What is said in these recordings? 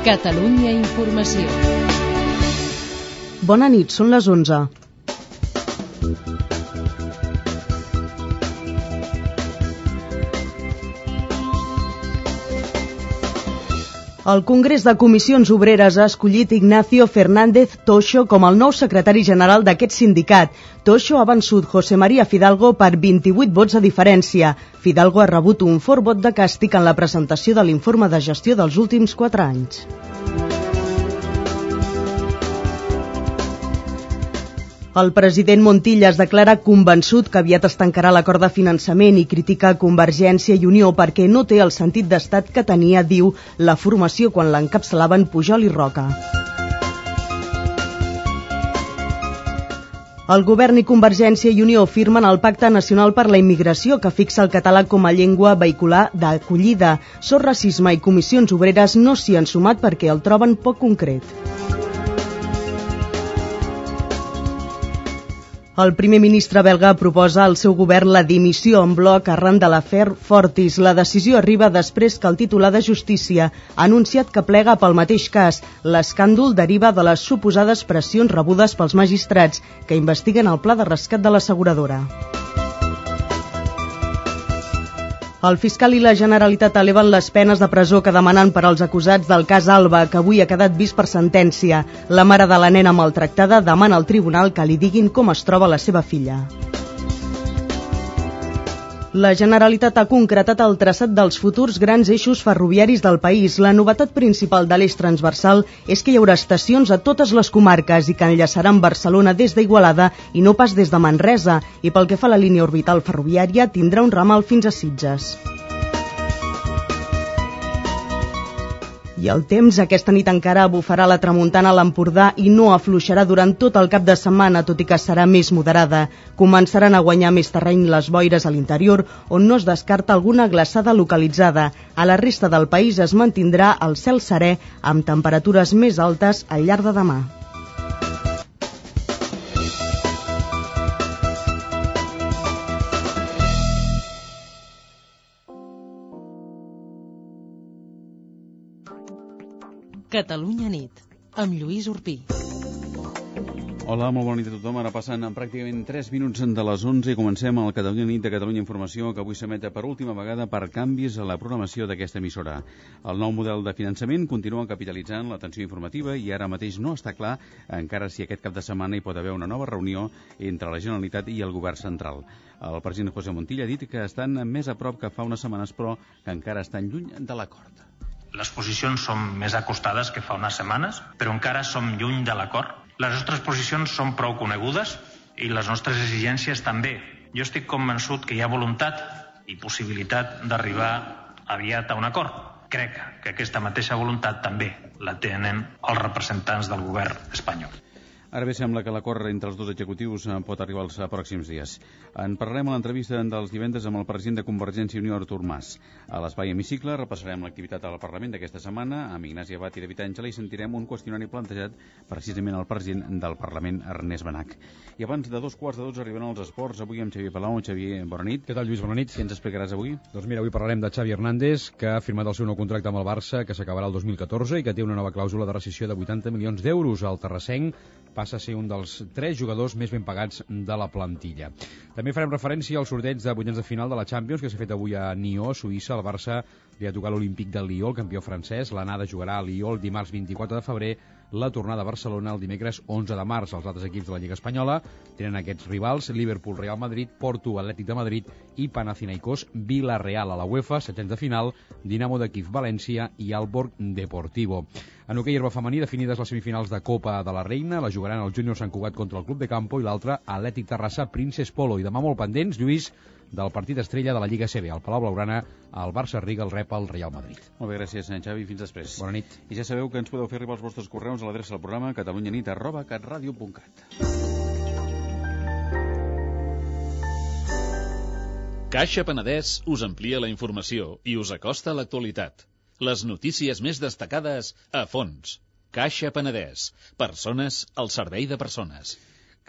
Catalunya Informació. Bona nit, són les 11. El Congrés de Comissions Obreres ha escollit Ignacio Fernández Toixo com el nou secretari general d'aquest sindicat. Toixo ha vençut José María Fidalgo per 28 vots de diferència. Fidalgo ha rebut un fort vot de càstig en la presentació de l'informe de gestió dels últims 4 anys. El president Montilla es declara convençut que aviat es tancarà l'acord de finançament i critica Convergència i Unió perquè no té el sentit d'estat que tenia, diu, la formació quan l'encapçalaven Pujol i Roca. El govern i Convergència i Unió firmen el Pacte Nacional per la Immigració que fixa el català com a llengua vehicular d'acollida. Sor Racisme i Comissions Obreres no s'hi han sumat perquè el troben poc concret. El primer ministre belga proposa al seu govern la dimissió en bloc arran de l'afer Fortis. La decisió arriba després que el titular de Justícia ha anunciat que plega pel mateix cas. L'escàndol deriva de les suposades pressions rebudes pels magistrats que investiguen el pla de rescat de l'asseguradora. El fiscal i la Generalitat eleven les penes de presó que demanen per als acusats del cas Alba, que avui ha quedat vist per sentència. La mare de la nena maltractada demana al tribunal que li diguin com es troba la seva filla. La Generalitat ha concretat el traçat dels futurs grans eixos ferroviaris del país. La novetat principal de l'eix transversal és que hi haurà estacions a totes les comarques i que enllaçaran Barcelona des d'Igualada i no pas des de Manresa. I pel que fa a la línia orbital ferroviària, tindrà un ramal fins a Sitges. I el temps aquesta nit encara bufarà la tramuntana a l'Empordà i no afluixarà durant tot el cap de setmana, tot i que serà més moderada. Començaran a guanyar més terreny les boires a l'interior, on no es descarta alguna glaçada localitzada. A la resta del país es mantindrà el cel serè amb temperatures més altes al llarg de demà. Catalunya nit, amb Lluís Urpí. Hola, molt bona nit a tothom. Ara passen en pràcticament 3 minuts de les 11 i comencem el Catalunya nit de Catalunya Informació que avui s'emeta per última vegada per canvis a la programació d'aquesta emissora. El nou model de finançament continua capitalitzant l'atenció informativa i ara mateix no està clar encara si aquest cap de setmana hi pot haver una nova reunió entre la Generalitat i el govern central. El president José Montilla ha dit que estan més a prop que fa unes setmanes però que encara estan lluny de l'acord. Les posicions són més acostades que fa unes setmanes, però encara som lluny de l'acord. Les nostres posicions són prou conegudes i les nostres exigències també. Jo estic convençut que hi ha voluntat i possibilitat d'arribar aviat a un acord. Crec que aquesta mateixa voluntat també la tenen els representants del govern espanyol. Ara bé, sembla que l'acord entre els dos executius eh, pot arribar els eh, pròxims dies. En parlarem a l'entrevista dels divendres amb el president de Convergència i Unió, Artur Mas. A l'espai hemicicle repassarem l'activitat al Parlament d'aquesta setmana amb Ignasi Abat i David Àngela i sentirem un qüestionari plantejat precisament al president del Parlament, Ernest Benac. I abans de dos quarts de dotze arriben els esports. Avui amb Xavier Palau. Xavier, bona nit. Què tal, Lluís? Bona nit. Què ens explicaràs avui? Doncs mira, avui parlarem de Xavi Hernández, que ha firmat el seu nou contracte amb el Barça, que s'acabarà el 2014 i que té una nova clàusula de rescisió de 80 milions d'euros. El terrassenc passa a ser un dels tres jugadors més ben pagats de la plantilla. També farem referència al sorteig de vuitens de final de la Champions que s'ha fet avui a Nió, Suïssa. El Barça li ha tocat l'Olímpic de Lió, el campió francès. L'anada jugarà a Lió el dimarts 24 de febrer la tornada a Barcelona el dimecres 11 de març. Els altres equips de la Lliga Espanyola tenen aquests rivals, Liverpool, Real Madrid, Porto, Atlètic de Madrid i Panathinaikos, Villarreal a la UEFA, setents de final, Dinamo de Kiev, València i Alborg Deportivo. En hoquei herba femení, definides les semifinals de Copa de la Reina, la jugaran el Júnior Sant Cugat contra el Club de Campo i l'altre Atlètic Terrassa, Princess Polo. I demà molt pendents, Lluís, del partit estrella de la Lliga CB. Al Palau Blaugrana, el Barça Riga el rep al Real Madrid. Molt bé, gràcies, Xavi. Fins després. Bona nit. I ja sabeu que ens podeu fer arribar els vostres correus a l'adreça del programa catalunyanit arroba catradio.cat. Caixa Penedès us amplia la informació i us acosta a l'actualitat. Les notícies més destacades a fons. Caixa Penedès. Persones al servei de persones.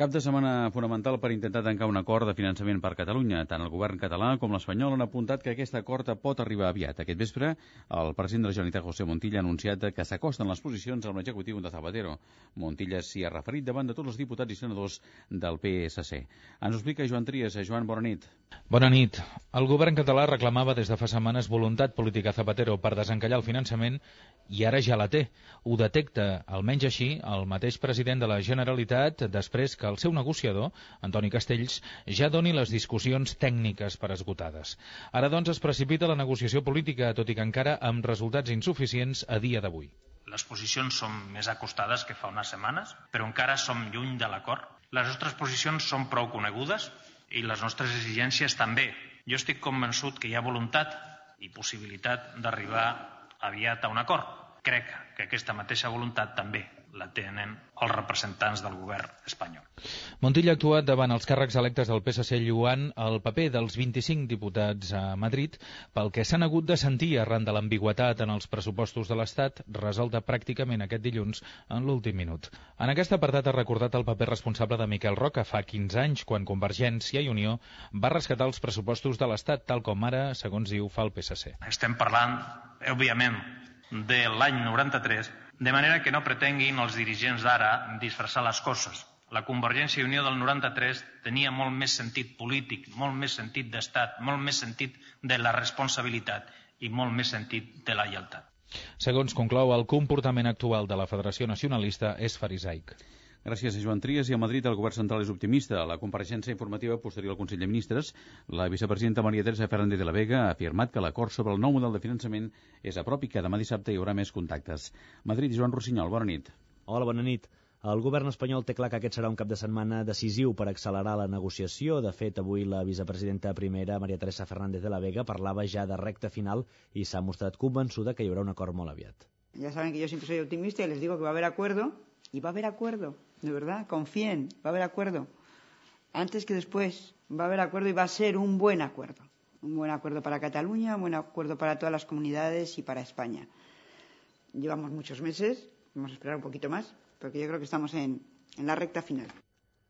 Cap de setmana fonamental per intentar tancar un acord de finançament per Catalunya. Tant el govern català com l'espanyol han apuntat que aquest acord pot arribar aviat. Aquest vespre, el president de la Generalitat, José Montilla, ha anunciat que s'acosten les posicions amb l'executiu de Zapatero. Montilla s'hi ha referit davant de tots els diputats i senadors del PSC. Ens ho explica Joan Trias. Joan, bona nit. Bona nit. El govern català reclamava des de fa setmanes voluntat política Zapatero per desencallar el finançament i ara ja la té. Ho detecta, almenys així, el mateix president de la Generalitat després que el seu negociador, Antoni Castells, ja doni les discussions tècniques per esgotades. Ara, doncs, es precipita la negociació política, tot i que encara amb resultats insuficients a dia d'avui. Les posicions són més acostades que fa unes setmanes, però encara som lluny de l'acord. Les nostres posicions són prou conegudes i les nostres exigències també. Jo estic convençut que hi ha voluntat i possibilitat d'arribar aviat a un acord. Crec que aquesta mateixa voluntat també la tenen els representants del govern espanyol. Montilla ha actuat davant els càrrecs electes del PSC lluant el paper dels 25 diputats a Madrid pel que s'han hagut de sentir arran de l'ambigüetat en els pressupostos de l'Estat resolta pràcticament aquest dilluns en l'últim minut. En aquest apartat ha recordat el paper responsable de Miquel Roca fa 15 anys quan Convergència i Unió va rescatar els pressupostos de l'Estat tal com ara, segons diu, fa el PSC. Estem parlant, òbviament, de l'any 93 de manera que no pretenguin els dirigents d'ara disfressar les coses. La Convergència i Unió del 93 tenia molt més sentit polític, molt més sentit d'estat, molt més sentit de la responsabilitat i molt més sentit de la lleialtat. Segons conclou, el comportament actual de la Federació Nacionalista és farisaic. Gràcies a Joan Trias i a Madrid el govern central és optimista. A la compareixença informativa posterior al Consell de Ministres, la vicepresidenta Maria Teresa Fernández de la Vega ha afirmat que l'acord sobre el nou model de finançament és a prop i que demà dissabte hi haurà més contactes. Madrid, Joan Rossinyol, bona nit. Hola, bona nit. El govern espanyol té clar que aquest serà un cap de setmana decisiu per accelerar la negociació. De fet, avui la vicepresidenta primera, Maria Teresa Fernández de la Vega, parlava ja de recta final i s'ha mostrat convençuda que hi haurà un acord molt aviat. Ya saben que yo siempre soy optimista y les digo que va a haber acuerdo y va a haber acuerdo de verdad, confíen, va a haber acuerdo. Antes que después va a haber acuerdo y va a ser un buen acuerdo. Un buen acuerdo para Cataluña, un buen acuerdo para todas las comunidades y para España. Llevamos muchos meses, vamos a esperar un poquito más, porque yo creo que estamos en, en la recta final.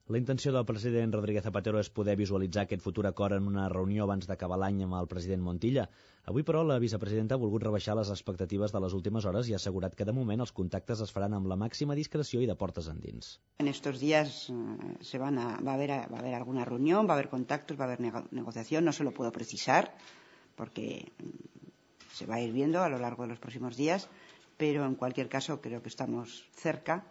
La intenció del president Rodríguez Zapatero és poder visualitzar aquest futur acord en una reunió abans d'acabar l'any amb el president Montilla. Avui, però, la vicepresidenta ha volgut rebaixar les expectatives de les últimes hores i ha assegurat que, de moment, els contactes es faran amb la màxima discreció i de portes endins. En estos días eh, se van a, va, a haber, va a haber alguna reunión, va a haber contactos, va a haber nego negociación, no se lo puedo precisar porque mm, se va a ir viendo a lo largo de los próximos días, pero en cualquier caso creo que estamos cerca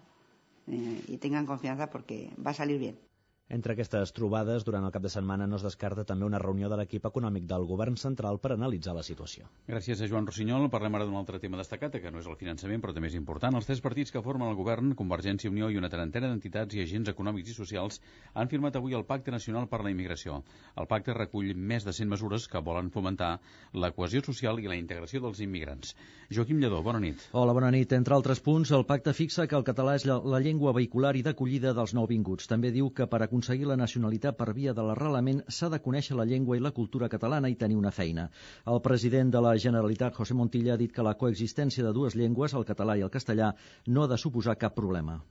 eh, y tengan confianza porque va a salir bien. Entre aquestes trobades, durant el cap de setmana no es descarta també una reunió de l'equip econòmic del govern central per analitzar la situació. Gràcies a Joan Rossinyol. Parlem ara d'un altre tema destacat, que no és el finançament, però també és important. Els tres partits que formen el govern, Convergència i Unió i una trentena d'entitats i agents econòmics i socials, han firmat avui el Pacte Nacional per la Immigració. El pacte recull més de 100 mesures que volen fomentar la cohesió social i la integració dels immigrants. Joaquim Lledó, bona nit. Hola, bona nit. Entre altres punts, el pacte fixa que el català és la, la llengua vehicular i d'acollida dels nouvinguts. També diu que per aconseguir aconseguir la nacionalitat per via de l'arrelament s'ha de conèixer la llengua i la cultura catalana i tenir una feina. El president de la Generalitat, José Montilla, ha dit que la coexistència de dues llengües, el català i el castellà, no ha de suposar cap problema.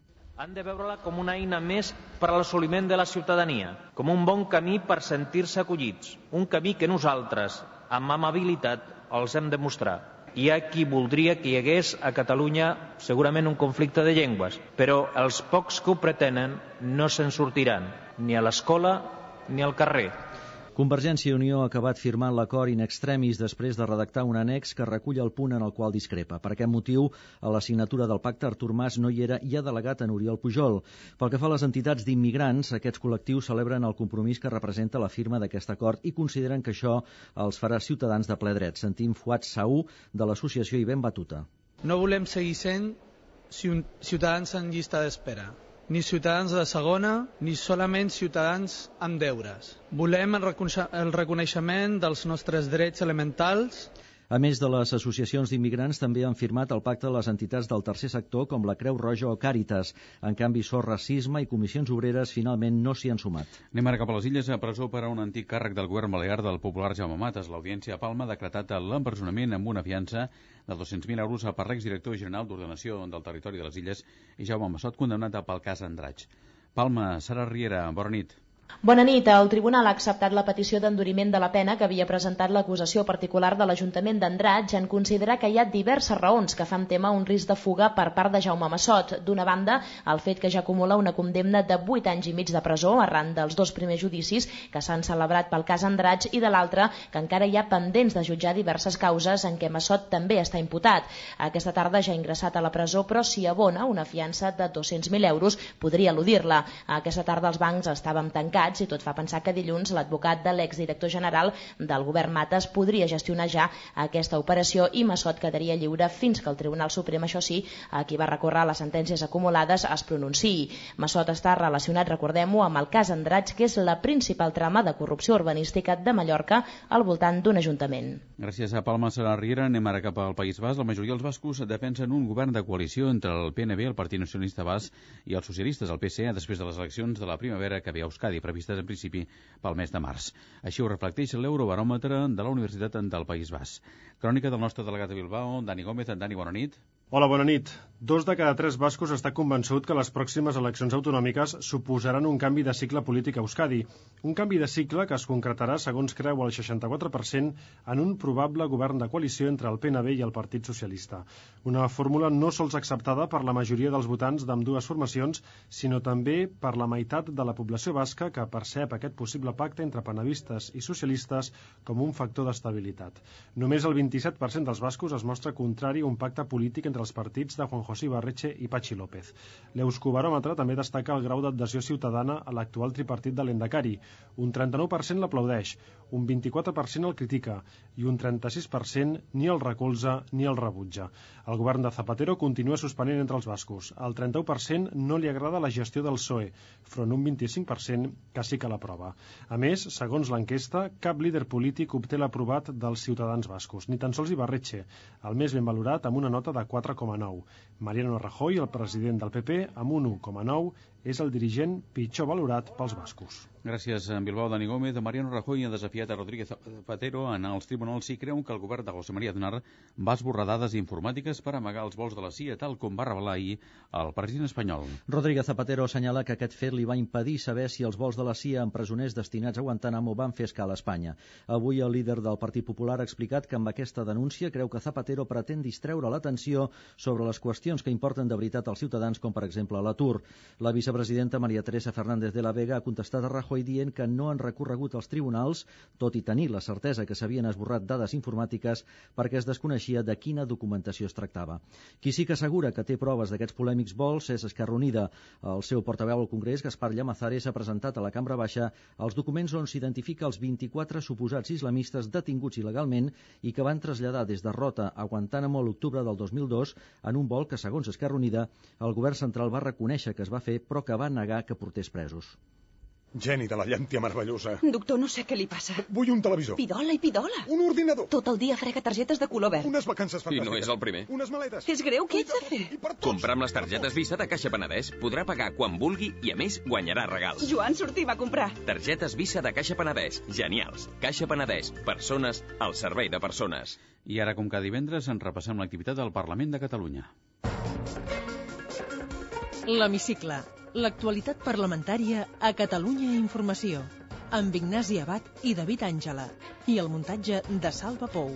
Han de veure-la com una eina més per a l'assoliment de la ciutadania, com un bon camí per sentir-se acollits, un camí que nosaltres, amb amabilitat, els hem de mostrar hi ha qui voldria que hi hagués a Catalunya segurament un conflicte de llengües, però els pocs que ho pretenen no se'n sortiran, ni a l'escola ni al carrer. Convergència i Unió ha acabat firmant l'acord in extremis després de redactar un annex que recull el punt en el qual discrepa. Per aquest motiu, a la signatura del pacte, Artur Mas no hi era i ha delegat en Oriol Pujol. Pel que fa a les entitats d'immigrants, aquests col·lectius celebren el compromís que representa la firma d'aquest acord i consideren que això els farà ciutadans de ple dret. Sentim Fuat Saú, de l'associació I Ben Batuta. No volem seguir sent ciutadans en llista d'espera ni ciutadans de segona, ni solament ciutadans amb deures. Volem el, el reconeixement dels nostres drets elementals a més de les associacions d'immigrants, també han firmat el pacte de les entitats del tercer sector com la Creu Roja o Càritas. En canvi, SOR Racisme i Comissions Obreres finalment no s'hi han sumat. Anem ara cap a les Illes, a presó per a un antic càrrec del govern balear del popular Jaume Mates. L'Audiència a Palma ha decretat l'empresonament amb una fiança de 200.000 euros a per l'exdirector general d'Ordenació del Territori de les Illes i Jaume Massot condemnat pel cas Andratx. Palma, Sara Riera, bona nit. Bona nit. El tribunal ha acceptat la petició d'enduriment de la pena que havia presentat l'acusació particular de l'Ajuntament d'Andratx en considerar que hi ha diverses raons que fan tema un risc de fuga per part de Jaume Massot. D'una banda, el fet que ja acumula una condemna de 8 anys i mig de presó arran dels dos primers judicis que s'han celebrat pel cas Andratx i de l'altra que encara hi ha pendents de jutjar diverses causes en què Massot també està imputat. Aquesta tarda ja ha ingressat a la presó però si abona una fiança de 200.000 euros podria eludir-la. Aquesta tarda els bancs estàvem tancats i tot fa pensar que dilluns l'advocat de l'exdirector general del govern Mates podria gestionar ja aquesta operació i Massot quedaria lliure fins que el Tribunal Suprem, això sí, a qui va recórrer les sentències acumulades es pronunciï. Massot està relacionat, recordem-ho, amb el cas Andratx, que és la principal trama de corrupció urbanística de Mallorca al voltant d'un ajuntament. Gràcies a Palma Sara Riera. Anem ara cap al País Basc. La majoria dels bascos defensen un govern de coalició entre el PNB, el Partit Nacionalista Basc, i els socialistes, el PSE, després de les eleccions de la primavera que ve a Euskadi, previstes en principi pel mes de març. Així ho reflecteix l'Eurobaròmetre de la Universitat del País Basc. Crònica del nostre delegat de Bilbao, Dani Gómez. Dani, bona nit. Hola, bona nit. Dos de cada tres bascos està convençut que les pròximes eleccions autonòmiques suposaran un canvi de cicle polític a Euskadi. Un canvi de cicle que es concretarà, segons creu el 64%, en un probable govern de coalició entre el PNB i el Partit Socialista. Una fórmula no sols acceptada per la majoria dels votants d'ambdues formacions, sinó també per la meitat de la població basca que percep aquest possible pacte entre penavistes i socialistes com un factor d'estabilitat. Només el 27% dels bascos es mostra contrari a un pacte polític entre els partits de Juan José Ibarreche i Pachi López. L'Euscobaròmetre també destaca el grau d'adhesió ciutadana a l'actual tripartit de l'Endacari. Un 39% l'aplaudeix, un 24% el critica i un 36% ni el recolza ni el rebutja. El govern de Zapatero continua suspenent entre els bascos. El 31% no li agrada la gestió del PSOE, front un 25% que sí que l'aprova. A més, segons l'enquesta, cap líder polític obté l'aprovat dels ciutadans bascos, ni tan sols Ibarretxe, el més ben valorat amb una nota de 4,9. Mariano Rajoy, el president del PP, amb un 1,9, és el dirigent pitjor valorat pels bascos. Gràcies, en Bilbao, Dani Gómez. Mariano Rajoy ha desafiat a Rodríguez Zapatero en els tribunals si creuen que el govern de José María Aznar va esborrar dades informàtiques per amagar els vols de la CIA, tal com va revelar ahir el president espanyol. Rodríguez Zapatero assenyala que aquest fet li va impedir saber si els vols de la CIA amb presoners destinats a Guantánamo van fer escala a Espanya. Avui el líder del Partit Popular ha explicat que amb aquesta denúncia creu que Zapatero pretén distreure l'atenció sobre les qüestions que importen de veritat als ciutadans, com per exemple l'atur. La vicepresidenta Maria Teresa Fernández de la Vega ha contestat a Rajoy dient que no han recorregut als tribunals, tot i tenir la certesa que s'havien esborrat dades informàtiques perquè es desconeixia de quina documentació es tractava. Qui sí que assegura que té proves d'aquests polèmics vols és Esquerra Unida. El seu portaveu al Congrés, Gaspar Llamazares, ha presentat a la Cambra Baixa els documents on s'identifica els 24 suposats islamistes detinguts il·legalment i que van traslladar des de Rota a Guantánamo l'octubre del 2002 en un vol que, segons Esquerra Unida, el govern central va reconèixer que es va fer però que va negar que portés presos. Geni de la llàntia meravellosa. Doctor, no sé què li passa. Vull un televisor. Pidola i pidola. Un ordinador. Tot el dia frega targetes de color verd. Unes vacances I fantàstiques. no és el primer. Unes maletes. És greu, què ets de fer? Comprar amb les targetes Visa de Caixa Penedès podrà pagar quan vulgui i, a més, guanyarà regals. Joan, sortim a comprar. Targetes Visa de Caixa Penedès. Genials. Caixa Penedès. Persones al servei de persones. I ara, com cada divendres, en repassem l'activitat del Parlament de Catalunya. L'Hemicicle. L'actualitat parlamentària a Catalunya Informació. Amb Ignasi Abad i David Àngela. I el muntatge de Salva Pou.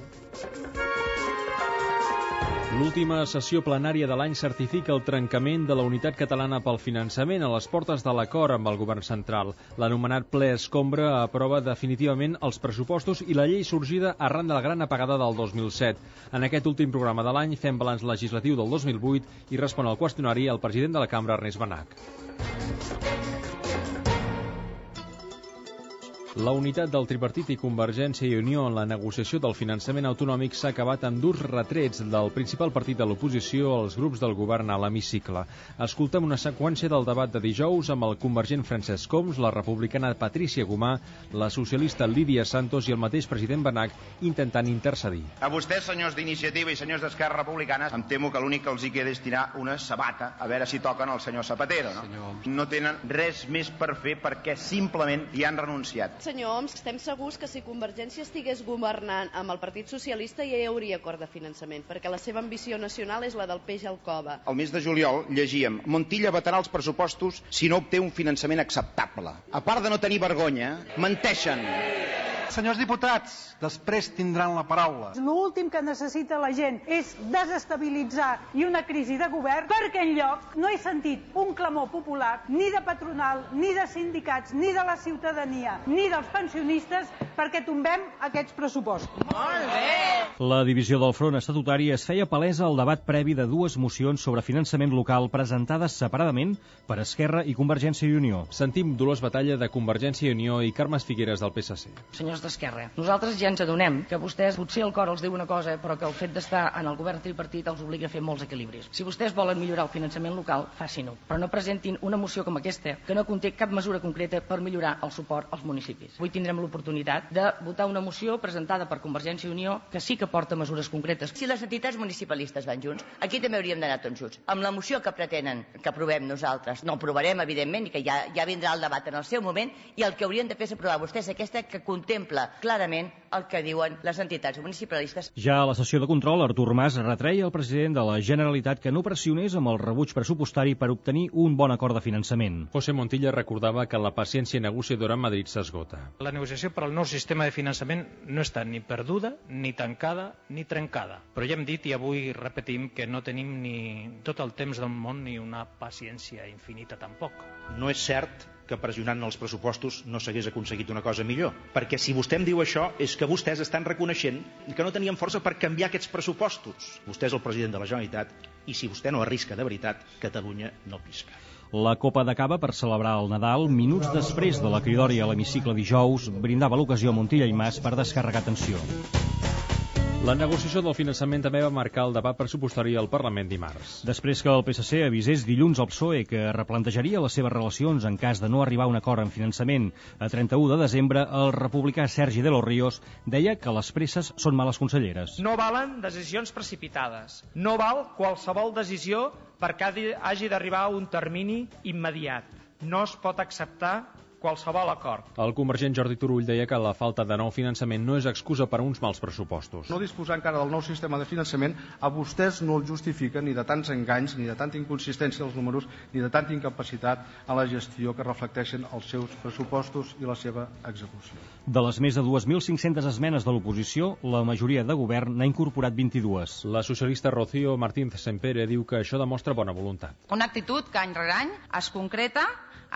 L'última sessió plenària de l'any certifica el trencament de la Unitat Catalana pel Finançament a les portes de l'acord amb el govern central. L'anomenat ple escombra aprova definitivament els pressupostos i la llei sorgida arran de la gran apagada del 2007. En aquest últim programa de l'any fem balanç legislatiu del 2008 i respon al qüestionari el president de la cambra, Ernest Benac. La unitat del tripartit i Convergència i Unió en la negociació del finançament autonòmic s'ha acabat amb durs retrets del principal partit de l'oposició als grups del govern a l'hemicicle. Escoltem una seqüència del debat de dijous amb el convergent Francesc Homs, la republicana Patrícia Gomà, la socialista Lídia Santos i el mateix president Benac intentant intercedir. A vostès, senyors d'Iniciativa i senyors d'Esquerra Republicana, em temo que l'únic que els hi queda és tirar una sabata a veure si toquen el senyor Zapatero. No, no tenen res més per fer perquè simplement hi han renunciat. Senyor Oms, estem segurs que si Convergència estigués governant amb el Partit Socialista ja hi hauria acord de finançament, perquè la seva ambició nacional és la del peix al cova. El mes de juliol llegíem Montilla vetarà els pressupostos si no obté un finançament acceptable. A part de no tenir vergonya, menteixen. Senyors diputats, després tindran la paraula. L'últim que necessita la gent és desestabilitzar i una crisi de govern perquè en lloc no he sentit un clamor popular ni de patronal, ni de sindicats, ni de la ciutadania, ni dels pensionistes perquè tombem aquests pressupostos. Molt bé! La divisió del front estatutari es feia palesa al debat previ de dues mocions sobre finançament local presentades separadament per Esquerra i Convergència i Unió. Sentim Dolors Batalla de Convergència i Unió i Carmes Figueres del PSC. Senyors d'Esquerra, nosaltres ja ens adonem que vostès potser el cor els diu una cosa, però que el fet d'estar en el govern tripartit els obliga a fer molts equilibris. Si vostès volen millorar el finançament local, facin-ho, però no presentin una moció com aquesta que no conté cap mesura concreta per millorar el suport als municipis. Avui tindrem l'oportunitat de votar una moció presentada per Convergència i Unió que sí que porta mesures concretes. Si les entitats municipalistes van junts, aquí també hauríem d'anar tots junts. Amb la moció que pretenen que aprovem nosaltres, no aprovarem, evidentment, i que ja, ja vindrà el debat en el seu moment, i el que haurien de fer és aprovar vostès aquesta que contempla clarament el que diuen les entitats municipalistes. Ja a la sessió de control, Artur Mas retreia al president de la Generalitat que no pressionés amb el rebuig pressupostari per obtenir un bon acord de finançament. José Montilla recordava que la paciència negociadora a Madrid s'esgota. La negociació per al nou sistema de finançament no està ni perduda, ni tancada, ni trencada. Però ja hem dit i avui repetim que no tenim ni tot el temps del món ni una paciència infinita tampoc. No és cert que pressionant els pressupostos no s'hagués aconseguit una cosa millor. Perquè si vostè em diu això és que vostès estan reconeixent que no tenien força per canviar aquests pressupostos. Vostè és el president de la Generalitat i si vostè no arrisca de veritat, Catalunya no pisca. La Copa de Cava per celebrar el Nadal, minuts després de la cridòria a l'hemicicle dijous, brindava l'ocasió a Montilla i Mas per descarregar tensió. La negociació del finançament també va marcar el debat pressupostari al Parlament dimarts. Després que el PSC avisés dilluns al PSOE que replantejaria les seves relacions en cas de no arribar a un acord en finançament a 31 de desembre, el republicà Sergi de los Ríos deia que les presses són males conselleres. No valen decisions precipitades. No val qualsevol decisió perquè hagi d'arribar a un termini immediat. No es pot acceptar qualsevol acord. El convergent Jordi Turull deia que la falta de nou finançament no és excusa per a uns mals pressupostos. No disposar encara del nou sistema de finançament a vostès no el justifica ni de tants enganys, ni de tanta inconsistència dels números, ni de tanta incapacitat a la gestió que reflecteixen els seus pressupostos i la seva execució. De les més de 2.500 esmenes de l'oposició, la majoria de govern n'ha incorporat 22. La socialista Rocío Martínez Sempere diu que això demostra bona voluntat. Una actitud que any rere any es concreta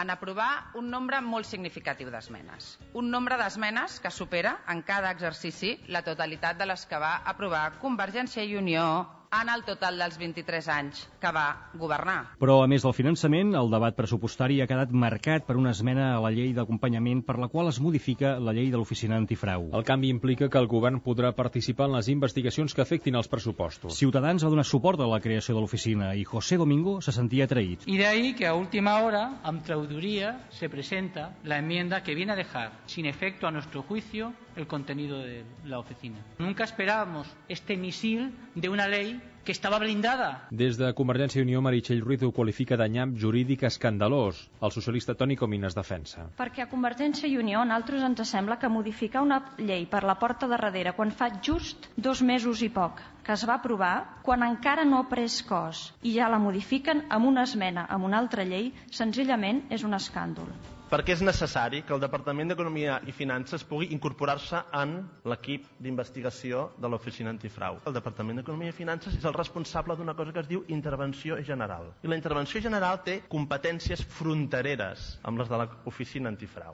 en aprovar un nombre molt significatiu d'esmenes. Un nombre d'esmenes que supera en cada exercici la totalitat de les que va aprovar Convergència i Unió en el total dels 23 anys que va governar. Però, a més del finançament, el debat pressupostari ha quedat marcat per una esmena a la llei d'acompanyament per la qual es modifica la llei de l'oficina antifrau. El canvi implica que el govern podrà participar en les investigacions que afectin els pressupostos. Ciutadans va donar suport a la creació de l'oficina i José Domingo se sentia traït. Y de ahí que a última hora, amb trauduría, se presenta la enmienda que viene a dejar sin efecto a nuestro juicio el contenido de la oficina. Nunca esperábamos este misil de una ley que estava blindada. Des de Convergència i Unió, Meritxell Ruiz ho qualifica de nyam jurídic escandalós. El socialista Toni Comines defensa. Perquè a Convergència i Unió, a nosaltres ens sembla que modificar una llei per la porta de darrere quan fa just dos mesos i poc que es va aprovar, quan encara no ha pres cos i ja la modifiquen amb una esmena amb una altra llei, senzillament és un escàndol perquè és necessari que el Departament d'Economia i Finances pugui incorporar-se en l'equip d'investigació de l'Oficina Antifrau. El Departament d'Economia i Finances és el responsable d'una cosa que es diu intervenció general. I la intervenció general té competències frontereres amb les de l'Oficina Antifrau.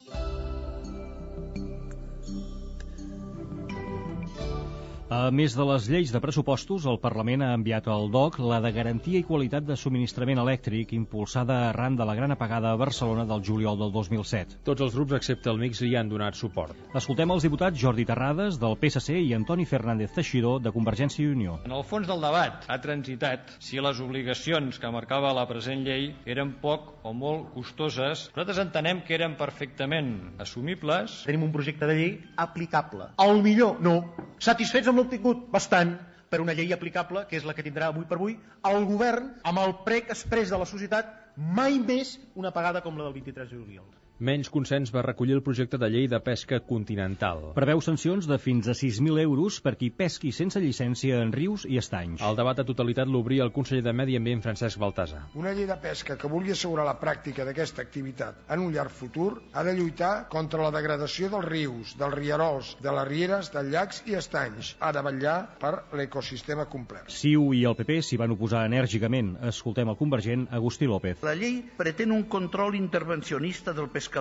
A més de les lleis de pressupostos, el Parlament ha enviat al DOC la de garantia i qualitat de subministrament elèctric impulsada arran de la gran apagada a Barcelona del juliol del 2007. Tots els grups, excepte el MIX, hi han donat suport. Escoltem els diputats Jordi Terrades, del PSC, i Antoni Fernández Teixidor, de Convergència i Unió. En el fons del debat ha transitat si les obligacions que marcava la present llei eren poc o molt costoses. Nosaltres entenem que eren perfectament assumibles. Tenim un projecte de llei aplicable. Al millor, no. Satisfets amb l'obtingut? Bastant per una llei aplicable, que és la que tindrà avui per avui, el govern, amb el prec express de la societat, mai més una pagada com la del 23 de juliol. Menys consens va recollir el projecte de llei de pesca continental. Preveu sancions de fins a 6.000 euros per qui pesqui sense llicència en rius i estanys. El debat a totalitat l'obria el conseller de Medi Ambient Francesc Baltasar. Una llei de pesca que vulgui assegurar la pràctica d'aquesta activitat en un llarg futur ha de lluitar contra la degradació dels rius, dels rierols, de les rieres, dels llacs i estanys. Ha de vetllar per l'ecosistema complet. CiU i el PP s'hi van oposar enèrgicament. Escoltem el convergent Agustí López. La llei pretén un control intervencionista del pescador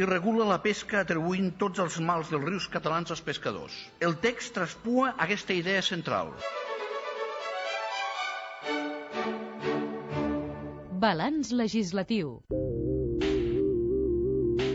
i regula la pesca atribuint tots els mals dels rius catalans als pescadors. El text traspua aquesta idea central. Balanç legislatiu.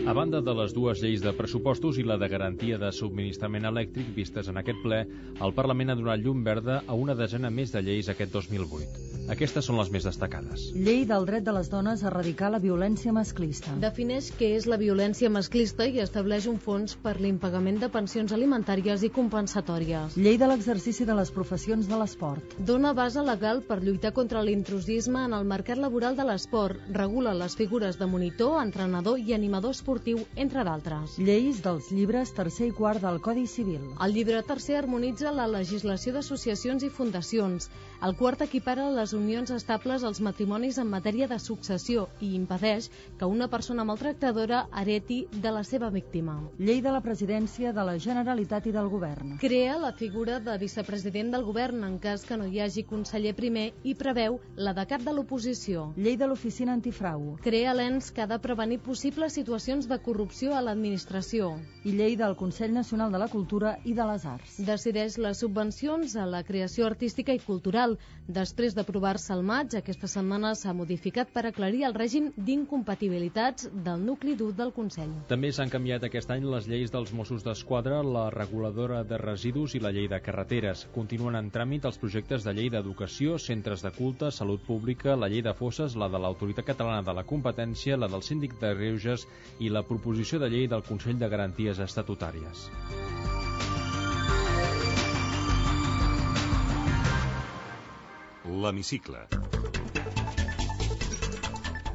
A banda de les dues lleis de pressupostos i la de garantia de subministrament elèctric vistes en aquest ple, el Parlament ha donat llum verda a una desena més de lleis aquest 2008. Aquestes són les més destacades. Llei del dret de les dones a erradicar la violència masclista. Defineix què és la violència masclista i estableix un fons per l'impagament de pensions alimentàries i compensatòries. Llei de l'exercici de les professions de l'esport. Dona base legal per lluitar contra l'intrusisme en el mercat laboral de l'esport. Regula les figures de monitor, entrenador i animador esportiu, entre d'altres. Lleis dels llibres tercer i quart del Codi Civil. El llibre tercer harmonitza la legislació d'associacions i fundacions. El quart equipara les unions estables als matrimonis en matèria de successió i impedeix que una persona maltractadora hereti de la seva víctima. Llei de la presidència de la Generalitat i del Govern. Crea la figura de vicepresident del govern en cas que no hi hagi conseller primer i preveu la de cap de l'oposició. Llei de l'Oficina Antifrau. Crea l'ens que ha de prevenir possibles situacions de corrupció a l'administració. I llei del Consell Nacional de la Cultura i de les Arts. Decideix les subvencions a la creació artística i cultural. Després d'aprovar-se al maig, aquesta setmana s'ha modificat per aclarir el règim d'incompatibilitats del nucli dur del Consell. També s'han canviat aquest any les lleis dels Mossos d'Esquadra, la reguladora de residus i la llei de carreteres. Continuen en tràmit els projectes de llei d'educació, centres de culte, salut pública, la llei de fosses, la de l'Autoritat Catalana de la Competència, la del Síndic de Greuges i la proposició de llei del Consell de Garanties Estatutàries. L'hemicicle.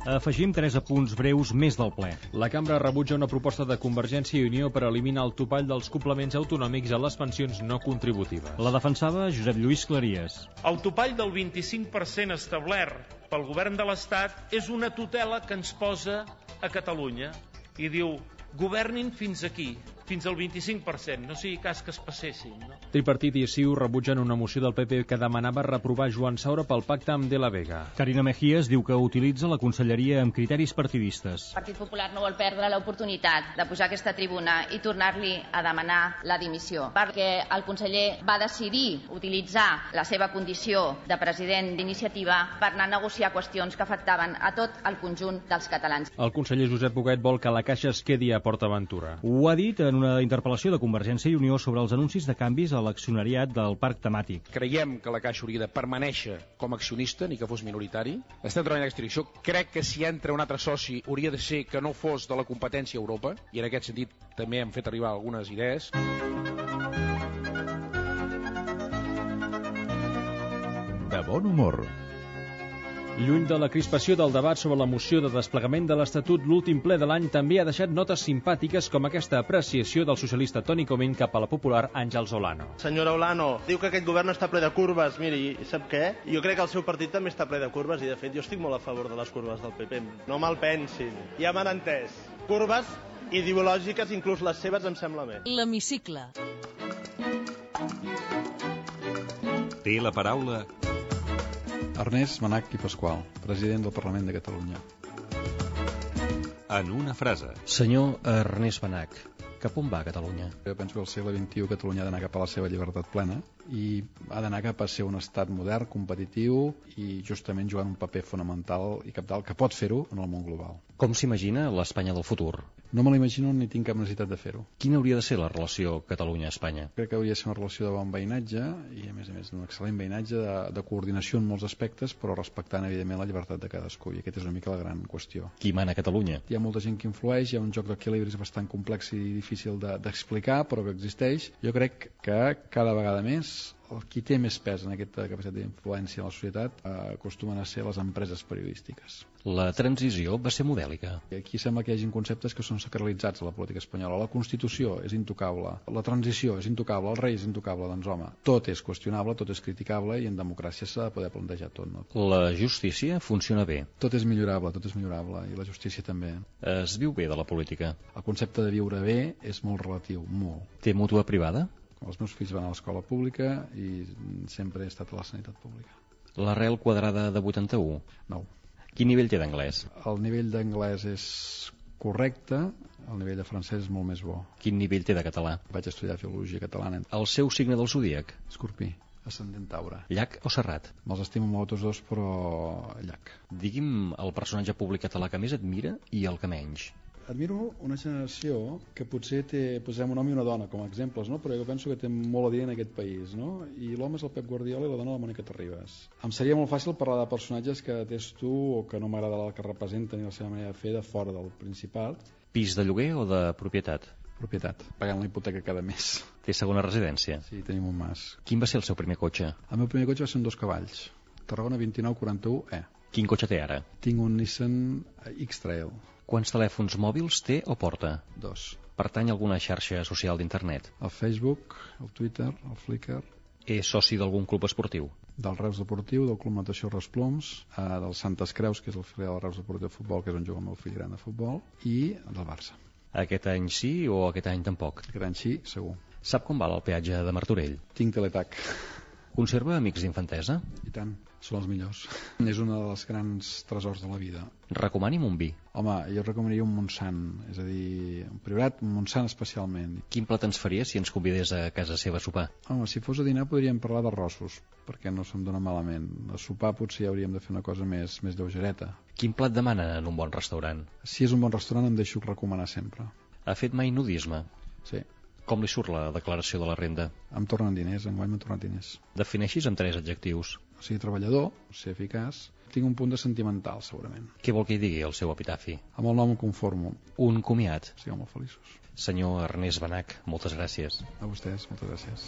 Afegim tres apunts breus més del ple. La cambra rebutja una proposta de Convergència i Unió per eliminar el topall dels complements autonòmics a les pensions no contributives. La defensava Josep Lluís Claries. El topall del 25% establert pel govern de l'Estat és una tutela que ens posa a Catalunya i diu governin fins aquí, fins al 25%, no sigui cas que es passessin. No? Tripartit i CiU rebutgen una moció del PP que demanava reprovar Joan Saura pel pacte amb De la Vega. Carina Mejías diu que utilitza la conselleria amb criteris partidistes. El Partit Popular no vol perdre l'oportunitat de pujar a aquesta tribuna i tornar-li a demanar la dimissió, perquè el conseller va decidir utilitzar la seva condició de president d'iniciativa per anar a negociar qüestions que afectaven a tot el conjunt dels catalans. El conseller Josep Boguet vol que la Caixa es quedi a PortAventura. Ho ha dit en una interpel·lació de Convergència i Unió sobre els anuncis de canvis a l'accionariat del parc temàtic. Creiem que la Caixa hauria de permanèixer com a accionista, ni que fos minoritari. Estem treballant en aquesta direcció. Crec que si entra un altre soci hauria de ser que no fos de la competència a Europa, i en aquest sentit també hem fet arribar algunes idees. De bon humor. Lluny de la crispació del debat sobre la moció de desplegament de l'Estatut, l'últim ple de l'any també ha deixat notes simpàtiques com aquesta apreciació del socialista Toni Comín cap a la popular Àngels Olano. Senyora Olano, diu que aquest govern està ple de curves. Miri, sap què? Jo crec que el seu partit també està ple de curves i, de fet, jo estic molt a favor de les curves del PP. No me'l pensin. Ja m'han entès. Curves ideològiques, inclús les seves, em sembla bé. L'hemicicle. Té la paraula Ernest Manac i Pasqual, president del Parlament de Catalunya. En una frase. Senyor Ernest Manac, cap on va Catalunya? Jo penso que al segle XXI Catalunya ha d'anar cap a la seva llibertat plena i ha d'anar cap a ser un estat modern, competitiu i justament jugant un paper fonamental i capdalt que pot fer-ho en el món global. Com s'imagina l'Espanya del futur? No me l'imagino ni tinc cap necessitat de fer-ho. Quina hauria de ser la relació Catalunya-Espanya? Crec que hauria de ser una relació de bon veïnatge i, a més a més, d'un excel·lent veïnatge de, de coordinació en molts aspectes, però respectant, evidentment, la llibertat de cadascú. I aquesta és una mica la gran qüestió. Qui mana a Catalunya? Hi ha molta gent que influeix, hi ha un joc d'equilibris bastant complex i difícil d'explicar, de, però que existeix. Jo crec que cada vegada més el qui té més pes en aquesta capacitat d'influència en la societat eh, acostumen a ser les empreses periodístiques. La transició va ser modèlica. Aquí sembla que hi hagi conceptes que són sacralitzats a la política espanyola. La Constitució és intocable, la transició és intocable, el rei és intocable. Doncs home, tot és qüestionable, tot és criticable i en democràcia s'ha de poder plantejar tot. No? La justícia funciona bé. Tot és millorable, tot és millorable i la justícia també. Es viu bé de la política. El concepte de viure bé és molt relatiu, molt. Té mútua privada? Els meus fills van a l'escola pública i sempre he estat a la sanitat pública. L'arrel quadrada de 81? No. Quin nivell té d'anglès? El nivell d'anglès és correcte, el nivell de francès és molt més bo. Quin nivell té de català? Vaig estudiar filologia catalana. El seu signe del zodíac? Escorpí ascendent Taure. Llac o Serrat? Me'ls estimo molt tots dos, però llac. Digui'm el personatge públic català que més admira i el que menys admiro una generació que potser té, posem un home i una dona com a exemples, no? però jo penso que té molt a dir en aquest país, no? i l'home és el Pep Guardiola i la dona la Mònica Terribas. Em seria molt fàcil parlar de personatges que tu o que no m'agrada el que representen i la seva manera de fer de fora del Principat. Pis de lloguer o de propietat? propietat, pagant la hipoteca cada mes. Té segona residència? Sí, tenim un mas. Quin va ser el seu primer cotxe? El meu primer cotxe va ser un dos cavalls. Tarragona 2941E. Quin cotxe té ara? Tinc un Nissan X-Trail. Quants telèfons mòbils té o porta? Dos. Pertany a alguna xarxa social d'internet? El Facebook, el Twitter, el Flickr. És soci d'algun club esportiu? Del Reus Deportiu, del Club Natació Resploms, eh, del Santes Creus, que és el filial del Reus Deportiu de Futbol, que és on juga el meu fill gran de futbol, i del Barça. Aquest any sí o aquest any tampoc? Aquest any sí, segur. Sap com val el peatge de Martorell? Tinc teletac. Conserva amics d'infantesa? I tant, són els millors. és un dels grans tresors de la vida. Recomani'm un vi. Home, jo recomanaria un Montsant, és a dir, un Priorat, un Montsant especialment. Quin plat ens faria si ens convidés a casa seva a sopar? Home, si fos a dinar podríem parlar d'arrossos, perquè no se'm dona malament. A sopar potser hauríem de fer una cosa més, més lleugereta. Quin plat demana en un bon restaurant? Si és un bon restaurant em deixo recomanar sempre. Ha fet mai nudisme? Sí. Com li surt la declaració de la renda? Em tornen diners, enguany m'han tornat diners. Defineixis amb tres adjectius. O sigui, treballador, ser eficaç, tinc un punt de sentimental, segurament. Què vol que hi digui el seu epitafi? Amb el nom em conformo. Un comiat. Sigueu molt feliços. Senyor Ernest Benac, moltes gràcies. A vostès, moltes gràcies.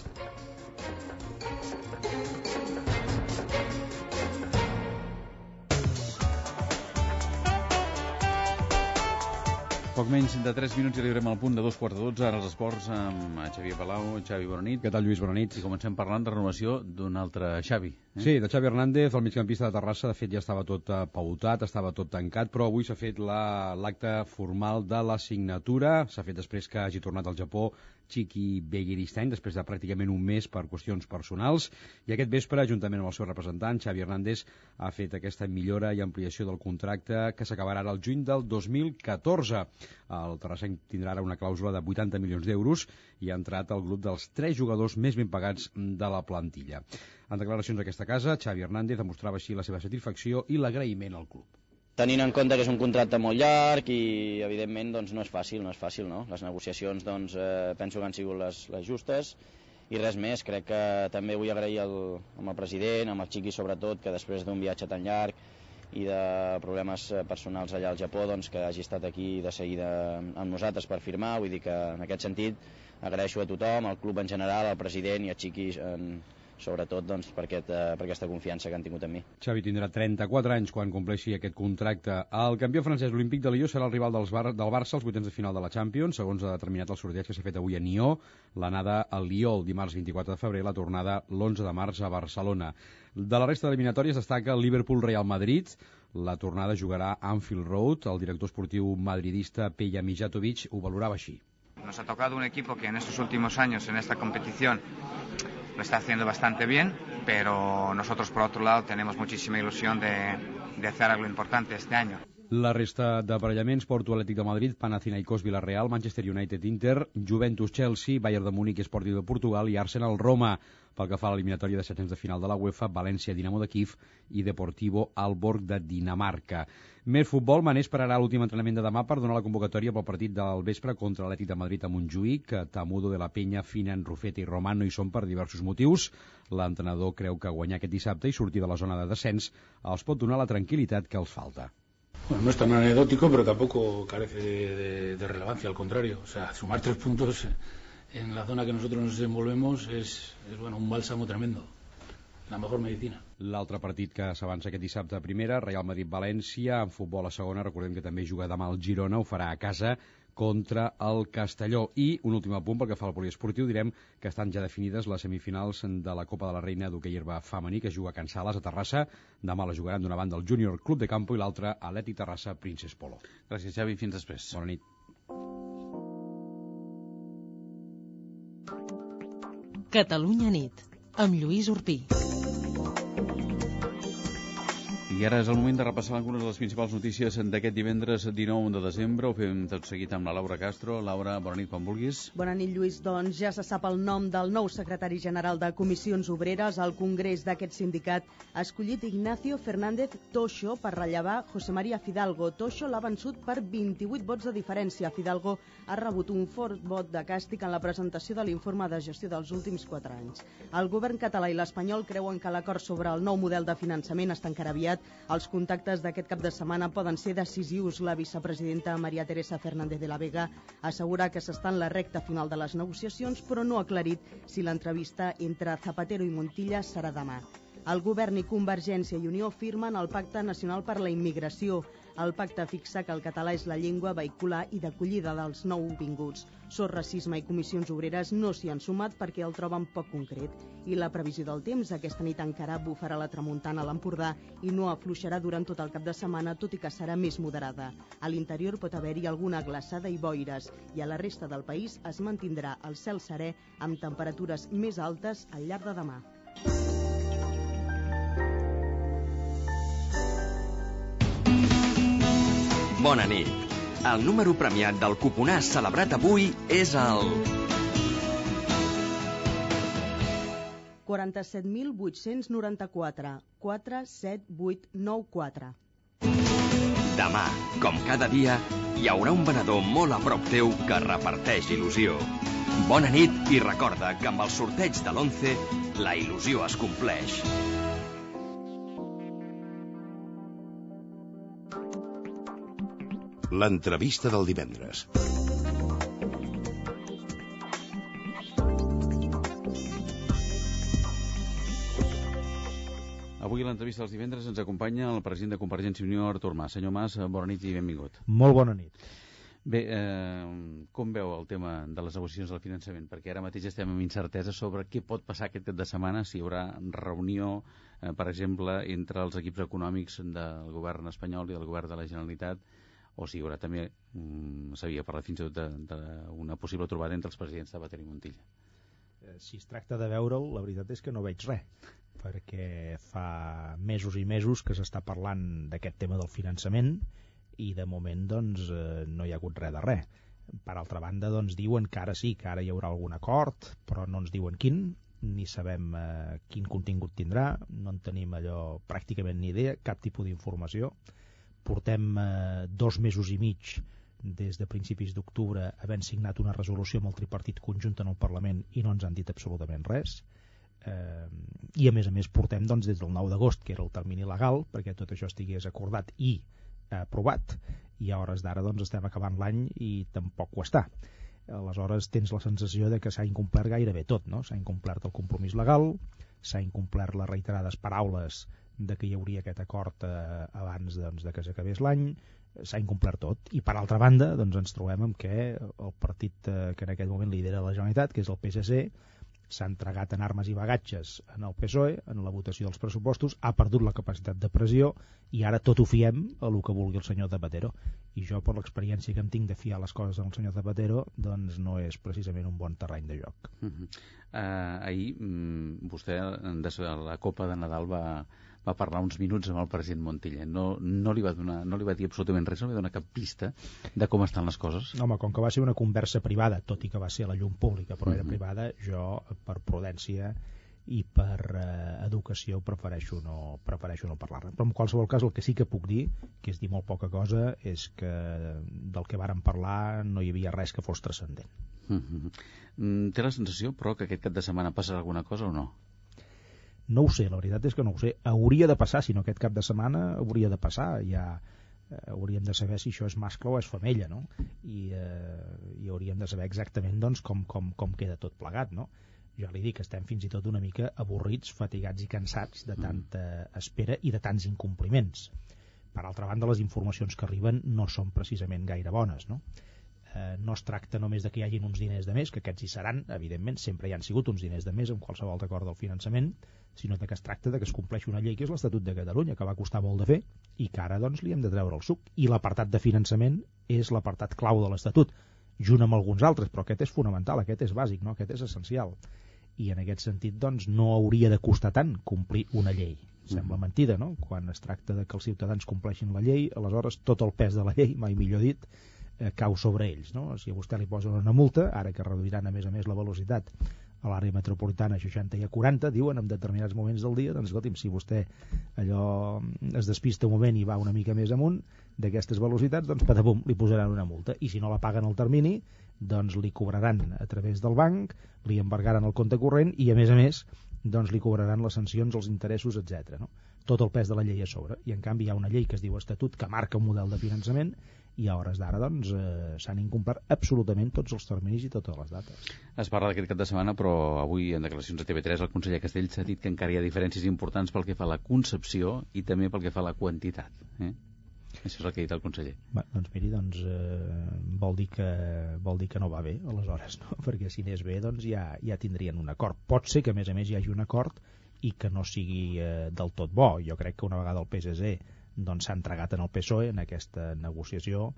Poc menys de 3 minuts i arribarem al punt de dos quarts de 12, ara els esports amb Xavier Palau, Xavi Bonanit. Què tal, Lluís Bonanit? I comencem parlant de renovació d'un altre Xavi. Eh? Sí, de Xavi Hernández, el migcampista de Terrassa, de fet ja estava tot eh, pautat, estava tot tancat, però avui s'ha fet l'acte la, formal de la signatura, s'ha fet després que hagi tornat al Japó Chiqui Begiristain, després de pràcticament un mes per qüestions personals, i aquest vespre, juntament amb el seu representant, Xavi Hernández, ha fet aquesta millora i ampliació del contracte que s'acabarà ara el juny del 2014. El Terrassenc tindrà ara una clàusula de 80 milions d'euros i ha entrat al grup dels tres jugadors més ben pagats de la plantilla. En declaracions d'aquesta casa, Xavi Hernández demostrava així la seva satisfacció i l'agraïment al club tenint en compte que és un contracte molt llarg i evidentment doncs, no és fàcil, no és fàcil, no? Les negociacions doncs, eh, penso que han sigut les, les justes i res més, crec que també vull agrair el, amb el president, amb el Xiqui sobretot, que després d'un viatge tan llarg i de problemes eh, personals allà al Japó, doncs, que hagi estat aquí de seguida amb nosaltres per firmar, vull dir que en aquest sentit agraeixo a tothom, al club en general, al president i a Xiqui en, sobretot doncs, per, aquest, eh, per aquesta confiança que han tingut en mi. Xavi tindrà 34 anys quan compleixi aquest contracte. El campió francès olímpic de Lió serà el rival dels Bar del Barça als vuitens de final de la Champions, segons ha determinat el sorteig que s'ha fet avui a Nió, l'anada al Lió el dimarts 24 de febrer, la tornada l'11 de març a Barcelona. De la resta d'eliminatòries destaca el Liverpool-Real Madrid, la tornada jugarà a Anfield Road, el director esportiu madridista Peja Mijatovic ho valorava així. Nos ha tocado un equipo que en estos últimos años en esta competición lo está haciendo bastante bien, pero nosotros por otro lado tenemos muchísima ilusión de, de hacer algo importante este año. La resta d'aparellaments, Porto Atlètic de Madrid, Panathinaikos Villarreal, Manchester United Inter, Juventus Chelsea, Bayern de Múnich Esportiu de Portugal i Arsenal Roma. Pel que fa a l'eliminatòria de setents de final de la UEFA, València Dinamo de Kiev i Deportivo Alborg de Dinamarca. Més futbol, Mané esperarà l'últim entrenament de demà per donar la convocatòria pel partit del vespre contra l'Atlètic de Madrid a Montjuïc. Tamudo de la Penya, Finan, Rufete i Roman no hi són per diversos motius. L'entrenador creu que guanyar aquest dissabte i sortir de la zona de descens els pot donar la tranquil·litat que els falta. Bueno, no es tan anecdótico, pero tampoco carece de, de, de relevancia, al contrario. O sea, sumar tres puntos en la zona que nosotros nos desenvolvemos es, es bueno, un bálsamo tremendo. La mejor medicina. L'altre partit que s'avança aquest dissabte a primera, Real Madrid-València, en futbol a segona, recordem que també juga demà el Girona, ho farà a casa contra el Castelló. I un últim apunt pel que fa al poliesportiu, direm que estan ja definides les semifinals de la Copa de la Reina d'hoquei herba femení, que juga a Can Sales, a Terrassa. Demà la jugaran d'una banda el Júnior Club de Campo i l'altra Atleti Terrassa Princess Polo. Gràcies, Xavi. Fins després. Bona nit. Catalunya nit, amb Lluís Urpí. I ara és el moment de repassar algunes de les principals notícies d'aquest divendres 19 de desembre. Ho fem tot seguit amb la Laura Castro. Laura, bona nit, quan vulguis. Bona nit, Lluís. Doncs ja se sap el nom del nou secretari general de Comissions Obreres. El congrés d'aquest sindicat ha escollit Ignacio Fernández Toixo per rellevar José María Fidalgo. Toixo l'ha vençut per 28 vots de diferència. Fidalgo ha rebut un fort vot de càstig en la presentació de l'informe de gestió dels últims 4 anys. El govern català i l'espanyol creuen que l'acord sobre el nou model de finançament està encara aviat els contactes d'aquest cap de setmana poden ser decisius. La vicepresidenta Maria Teresa Fernández de la Vega assegura que s'està en la recta final de les negociacions, però no ha aclarit si l'entrevista entre Zapatero i Montilla serà demà. El govern i Convergència i Unió firmen el Pacte Nacional per la Immigració. El pacte fixa que el català és la llengua vehicular i d'acollida dels nou vinguts. Sor Racisme i Comissions Obreres no s'hi han sumat perquè el troben poc concret. I la previsió del temps, aquesta nit encara bufarà la tramuntana a l'Empordà i no afluixarà durant tot el cap de setmana, tot i que serà més moderada. A l'interior pot haver-hi alguna glaçada i boires i a la resta del país es mantindrà el cel serè amb temperatures més altes al llarg de demà. Bona nit. El número premiat del cuponàs celebrat avui és el... 47.894 47894 Demà, com cada dia, hi haurà un venedor molt a prop teu que reparteix il·lusió. Bona nit i recorda que amb el sorteig de l'11 la il·lusió es compleix. L'entrevista del divendres. Avui a l'entrevista dels divendres ens acompanya el president de Convergència i Unió, Artur Mas. Senyor Mas, bona nit i benvingut. Molt bona nit. Bé, eh, com veu el tema de les negociacions del finançament? Perquè ara mateix estem amb incertesa sobre què pot passar aquest cap de setmana, si hi haurà reunió, eh, per exemple, entre els equips econòmics del govern espanyol i del govern de la Generalitat, o si hi haurà també, mm, s'havia parlat fins i tot d'una possible trobada entre els presidents de Bater Montilla. Eh, si es tracta de veure'l, la veritat és que no veig res, perquè fa mesos i mesos que s'està parlant d'aquest tema del finançament i de moment doncs, eh, no hi ha hagut res de res. Per altra banda, doncs, diuen que ara sí, que ara hi haurà algun acord, però no ens diuen quin, ni sabem eh, quin contingut tindrà, no en tenim allò pràcticament ni idea, cap tipus d'informació. Portem eh, dos mesos i mig des de principis d'octubre havent signat una resolució amb el tripartit conjunt en el Parlament i no ens han dit absolutament res eh, i a més a més portem doncs, des del 9 d'agost que era el termini legal perquè tot això estigués acordat i aprovat i a hores d'ara doncs, estem acabant l'any i tampoc ho està aleshores tens la sensació de que s'ha incomplert gairebé tot no? s'ha incomplert el compromís legal s'ha incomplert les reiterades paraules de que hi hauria aquest acord eh, abans doncs, de que s'acabés l'any s'ha incomplert tot i per altra banda doncs, ens trobem amb que el partit eh, que en aquest moment lidera la Generalitat que és el PSC s'ha entregat en armes i bagatges en el PSOE, en la votació dels pressupostos, ha perdut la capacitat de pressió i ara tot ho fiem a el que vulgui el senyor Zapatero. I jo, per l'experiència que em tinc de fiar les coses al senyor Zapatero, doncs no és precisament un bon terreny de joc. Uh -huh. uh, ahir, um, vostè, des de la Copa de Nadal, va, va parlar uns minuts amb el president Montilla. No, no, li va donar, no li va dir absolutament res, no li va donar cap pista de com estan les coses. Home, com que va ser una conversa privada, tot i que va ser a la llum pública, però uh -huh. era privada, jo, per prudència i per eh, educació prefereixo no, prefereixo no parlar-ne. Però en qualsevol cas el que sí que puc dir, que és dir molt poca cosa, és que del que vàrem parlar no hi havia res que fos transcendent. Uh -huh. Té la sensació, però, que aquest cap de setmana passarà alguna cosa o no? No ho sé, la veritat és que no ho sé. Hauria de passar, si no aquest cap de setmana, hauria de passar. Ja eh, hauríem de saber si això és mascle o és femella, no? I, eh, i hauríem de saber exactament doncs, com, com, com queda tot plegat, no? Jo li dic que estem fins i tot una mica avorrits, fatigats i cansats de tanta espera i de tants incompliments. Per altra banda, les informacions que arriben no són precisament gaire bones, no? Eh, no es tracta només de que hi hagin uns diners de més, que aquests hi seran, evidentment, sempre hi han sigut uns diners de més en qualsevol acord del finançament, sinó que es tracta de que es compleixi una llei que és l'Estatut de Catalunya, que va costar molt de fer i que ara doncs, li hem de treure el suc. I l'apartat de finançament és l'apartat clau de l'Estatut, junt amb alguns altres, però aquest és fonamental, aquest és bàsic, no? aquest és essencial. I en aquest sentit doncs, no hauria de costar tant complir una llei. Sembla mentida, no? Quan es tracta de que els ciutadans compleixin la llei, aleshores tot el pes de la llei, mai millor dit, eh, cau sobre ells. No? Si a vostè li posen una multa, ara que reduiran a més a més la velocitat a l'àrea metropolitana a 60 i a 40, diuen en determinats moments del dia, doncs escolti'm, si vostè allò es despista un moment i va una mica més amunt d'aquestes velocitats, doncs patapum, li posaran una multa. I si no la paguen al termini, doncs li cobraran a través del banc, li embargaran el compte corrent i, a més a més, doncs li cobraran les sancions, els interessos, etc. No? Tot el pes de la llei a sobre. I, en canvi, hi ha una llei que es diu Estatut que marca un model de finançament i a hores d'ara doncs, eh, s'han incomplert absolutament tots els terminis i totes les dates. Es parla d'aquest cap de setmana, però avui en declaracions a TV3 el conseller Castells ha dit que encara hi ha diferències importants pel que fa a la concepció i també pel que fa a la quantitat. Eh? Això és el que ha dit el conseller. Va, doncs miri, doncs, eh, vol, dir que, vol dir que no va bé, aleshores, no? perquè si anés bé doncs ja, ja tindrien un acord. Pot ser que a més a més hi hagi un acord i que no sigui eh, del tot bo. Jo crec que una vegada el PSC doncs s'ha entregat en el PSOE en aquesta negociació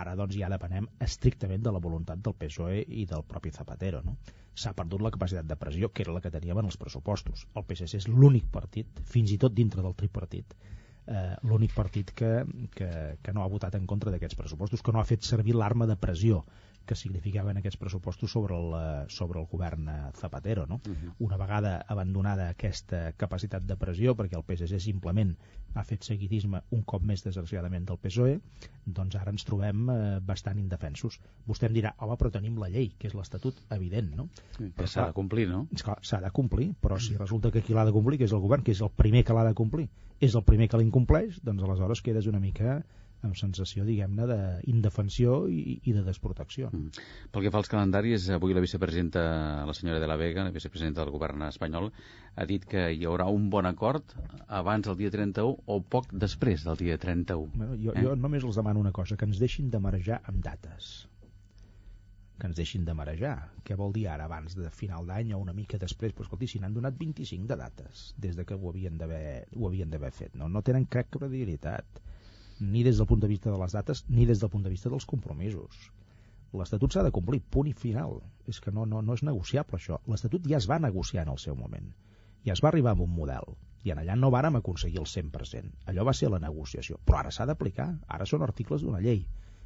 ara doncs ja depenem estrictament de la voluntat del PSOE i del propi Zapatero no? s'ha perdut la capacitat de pressió que era la que teníem en els pressupostos el PSC és l'únic partit, fins i tot dintre del tripartit eh, l'únic partit que, que, que no ha votat en contra d'aquests pressupostos, que no ha fet servir l'arma de pressió que significaven aquests pressupostos sobre el, sobre el govern eh, Zapatero. No? Uh -huh. Una vegada abandonada aquesta capacitat de pressió, perquè el PSC simplement ha fet seguidisme un cop més desgraciadament del PSOE, doncs ara ens trobem eh, bastant indefensos. Vostè em dirà, home, però tenim la llei, que és l'Estatut evident, no? Sí, però s'ha de complir, no? S'ha de complir, però si resulta que qui l'ha de complir, que és el govern, que és el primer que l'ha de complir, és el primer que l'incompleix, doncs aleshores quedes una mica amb sensació, diguem-ne, d'indefensió i, i de desprotecció. Mm. Pel que fa als calendaris, avui la vicepresidenta, la senyora de la Vega, la vicepresidenta del govern espanyol, ha dit que hi haurà un bon acord abans del dia 31 o poc després del dia 31. Bueno, jo, eh? jo només els demano una cosa, que ens deixin de marejar amb dates que ens deixin de marejar. Què vol dir ara, abans de final d'any o una mica després? Però escolti, si n'han donat 25 de dates des de que ho havien d'haver fet. No? no tenen cap credibilitat ni des del punt de vista de les dates ni des del punt de vista dels compromisos. L'Estatut s'ha de complir, punt i final. És que no, no, no és negociable això. L'Estatut ja es va negociar en el seu moment. Ja es va arribar a un model. I en allà no vàrem aconseguir el 100%. Allò va ser la negociació. Però ara s'ha d'aplicar. Ara són articles d'una llei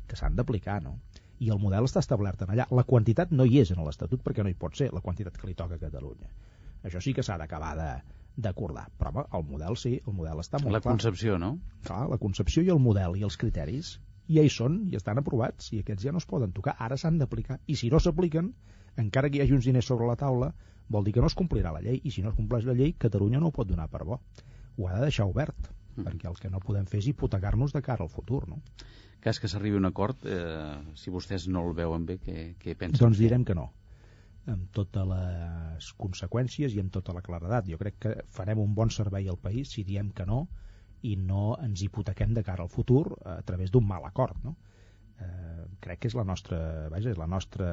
que s'han d'aplicar, no? I el model està establert en allà. La quantitat no hi és en l'Estatut perquè no hi pot ser la quantitat que li toca a Catalunya. Això sí que s'ha d'acabar de, d'acordar. Però el model sí, el model està molt la clar. La concepció, no? Clar, la concepció i el model i els criteris ja hi són, i estan aprovats, i aquests ja no es poden tocar, ara s'han d'aplicar. I si no s'apliquen, encara que hi hagi uns diners sobre la taula, vol dir que no es complirà la llei, i si no es compleix la llei, Catalunya no ho pot donar per bo. Ho ha de deixar obert, mm. perquè el que no podem fer és hipotecar-nos de cara al futur, no? Cas que s'arribi a un acord, eh, si vostès no el veuen bé, què, què pensen? Doncs direm que no amb totes les conseqüències i amb tota la claredat. Jo crec que farem un bon servei al país si diem que no i no ens hipotequem de cara al futur a través d'un mal acord. No? Eh, crec que és la nostra, vaja, és la nostra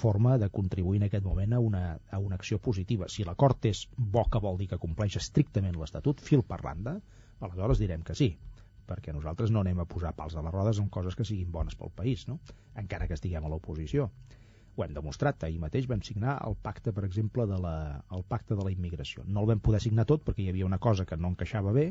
forma de contribuir en aquest moment a una, a una acció positiva. Si l'acord és bo que vol dir que compleix estrictament l'Estatut, fil per randa, aleshores direm que sí perquè nosaltres no anem a posar pals a les rodes en coses que siguin bones pel país, no? encara que estiguem a l'oposició ho hem demostrat. Ahir mateix vam signar el pacte, per exemple, de la, el pacte de la immigració. No el vam poder signar tot perquè hi havia una cosa que no encaixava bé,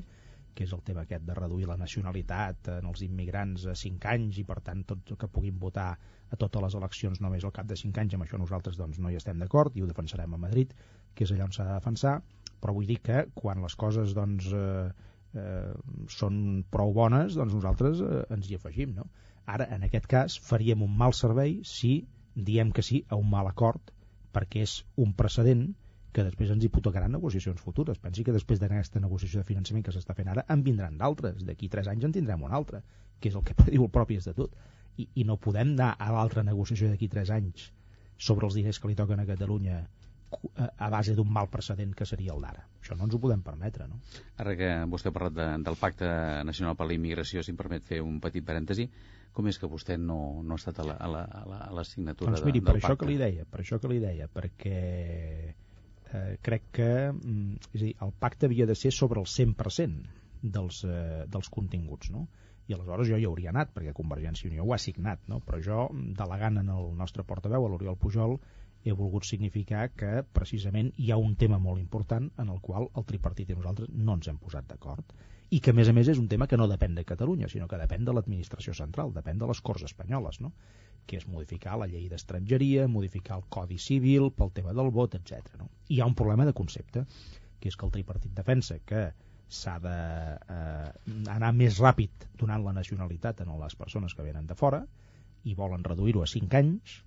que és el tema aquest de reduir la nacionalitat en els immigrants a 5 anys i per tant tot que puguin votar a totes les eleccions només al cap de 5 anys amb això nosaltres doncs, no hi estem d'acord i ho defensarem a Madrid que és allà on s'ha de defensar però vull dir que quan les coses doncs, eh, eh, són prou bones doncs nosaltres eh, ens hi afegim no? ara en aquest cas faríem un mal servei si diem que sí a un mal acord perquè és un precedent que després ens hipotecaran negociacions futures. Pensi que després d'aquesta negociació de finançament que s'està fent ara en vindran d'altres. D'aquí tres anys en tindrem un altre, que és el que prediu el propi Estatut. I, i no podem anar a l'altra negociació d'aquí 3 anys sobre els diners que li toquen a Catalunya a base d'un mal precedent que seria el d'ara. Això no ens ho podem permetre, no? Ara que vostè ha parlat de, del Pacte Nacional per la Immigració, si em permet fer un petit parèntesi, com és que vostè no, no ha estat a la, a la, a la, a la signatura doncs miri, de, del per això pacte? que li deia, per això que li deia, perquè eh, crec que mm, és a dir, el pacte havia de ser sobre el 100% dels, eh, dels continguts, no? i aleshores jo hi hauria anat, perquè Convergència i Unió ho ha signat, no? però jo, delegant en el nostre portaveu, a l'Oriol Pujol, he volgut significar que precisament hi ha un tema molt important en el qual el tripartit i nosaltres no ens hem posat d'acord i que a més a més és un tema que no depèn de Catalunya sinó que depèn de l'administració central depèn de les Corts Espanyoles no? que és modificar la llei d'estrangeria modificar el Codi Civil pel tema del vot, etc. No? Hi ha un problema de concepte que és que el tripartit defensa que s'ha d'anar eh, més ràpid donant la nacionalitat a les persones que venen de fora i volen reduir-ho a 5 anys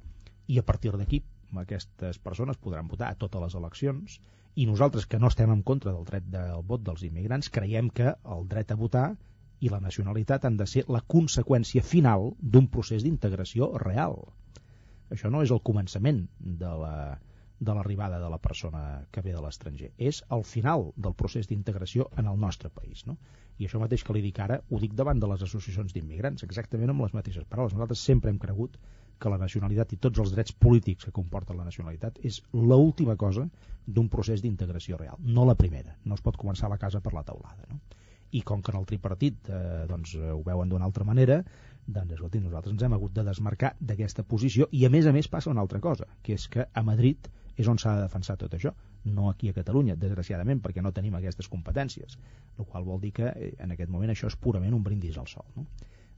i a partir d'aquí aquestes persones podran votar a totes les eleccions i nosaltres que no estem en contra del dret del vot dels immigrants creiem que el dret a votar i la nacionalitat han de ser la conseqüència final d'un procés d'integració real. Això no és el començament de la de l'arribada de la persona que ve de l'estranger. És el final del procés d'integració en el nostre país. No? I això mateix que li dic ara, ho dic davant de les associacions d'immigrants, exactament amb les mateixes paraules. Nosaltres sempre hem cregut que la nacionalitat i tots els drets polítics que comporta la nacionalitat és l'última cosa d'un procés d'integració real, no la primera. No es pot començar la casa per la teulada. No? I com que en el tripartit eh, doncs, ho veuen d'una altra manera, doncs, escolti, nosaltres ens hem hagut de desmarcar d'aquesta posició i a més a més passa una altra cosa, que és que a Madrid és on s'ha de defensar tot això, no aquí a Catalunya, desgraciadament, perquè no tenim aquestes competències, el qual vol dir que eh, en aquest moment això és purament un brindis al sol. No?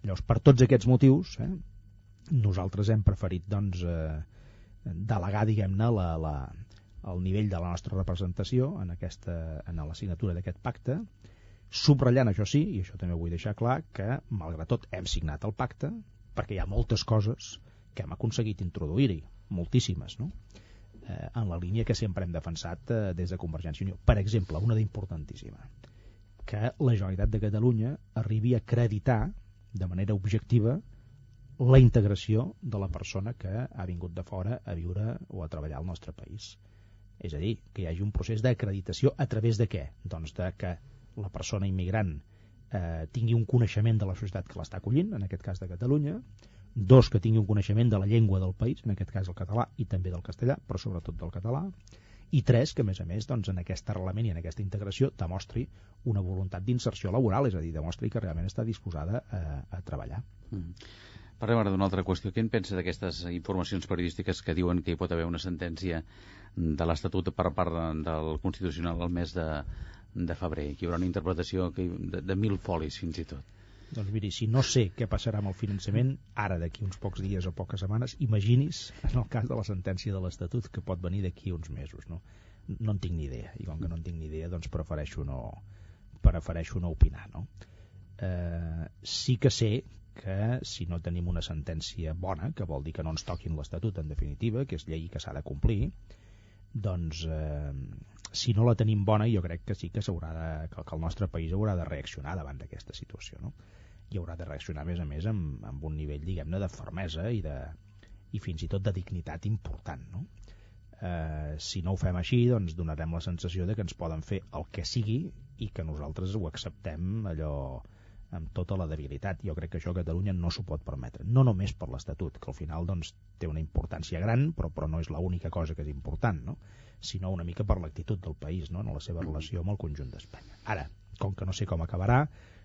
Llavors, per tots aquests motius, eh, nosaltres hem preferit doncs, eh, delegar diguem-ne la, la, el nivell de la nostra representació en, aquesta, en la signatura d'aquest pacte subratllant això sí, i això també vull deixar clar que malgrat tot hem signat el pacte perquè hi ha moltes coses que hem aconseguit introduir-hi moltíssimes no? eh, en la línia que sempre hem defensat eh, des de Convergència i Unió per exemple, una d'importantíssima que la Generalitat de Catalunya arribi a acreditar de manera objectiva la integració de la persona que ha vingut de fora a viure o a treballar al nostre país. És a dir, que hi hagi un procés d'acreditació a través de què? Doncs de que la persona immigrant eh, tingui un coneixement de la societat que l'està acollint, en aquest cas de Catalunya, dos, que tingui un coneixement de la llengua del país, en aquest cas el català i també del castellà, però sobretot del català, i tres, que a més a més doncs, en aquest arrelament i en aquesta integració demostri una voluntat d'inserció laboral, és a dir, demostri que realment està disposada a, a treballar. Mm. Parlem ara d'una altra qüestió. Què en pensa d'aquestes informacions periodístiques que diuen que hi pot haver una sentència de l'Estatut per part del Constitucional el mes de, de febrer, que hi haurà una interpretació que, de, de mil folis fins i tot? Doncs miri, si no sé què passarà amb el finançament, ara d'aquí uns pocs dies o poques setmanes, imagini's en el cas de la sentència de l'Estatut que pot venir d'aquí uns mesos, no? No en tinc ni idea, i com que no en tinc ni idea, doncs prefereixo no, prefereixo no opinar, no? Eh, sí que sé que si no tenim una sentència bona, que vol dir que no ens toquin l'Estatut en definitiva, que és llei que s'ha de complir, doncs eh, si no la tenim bona jo crec que sí que, de, que, que el nostre país haurà de reaccionar davant d'aquesta situació no? i haurà de reaccionar a més a més amb, amb un nivell diguem-ne de fermesa i, de, i fins i tot de dignitat important no? eh, si no ho fem així doncs donarem la sensació de que ens poden fer el que sigui i que nosaltres ho acceptem allò amb tota la debilitat. Jo crec que això Catalunya no s'ho pot permetre. No només per l'Estatut, que al final doncs, té una importància gran, però, però no és l'única cosa que és important, no? sinó una mica per l'actitud del país, no? en la seva relació amb el conjunt d'Espanya. Ara, com que no sé com acabarà,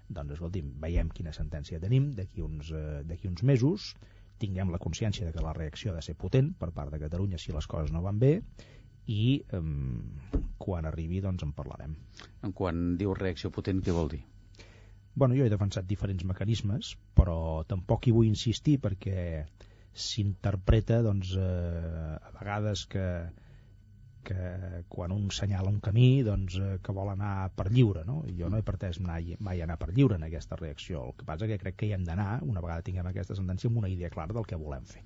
doncs, escolti'm, veiem quina sentència tenim d'aquí uns, eh, uns mesos, tinguem la consciència de que la reacció ha de ser potent per part de Catalunya si les coses no van bé, i eh, quan arribi doncs en parlarem. Quan diu reacció potent, què vol dir? Bueno, jo he defensat diferents mecanismes, però tampoc hi vull insistir perquè s'interpreta doncs, eh, a vegades que, que quan un senyala un camí doncs, eh, que vol anar per lliure no? jo no he pretès mai, mai anar per lliure en aquesta reacció el que passa que crec que hi hem d'anar una vegada tinguem aquesta sentència amb una idea clara del que volem fer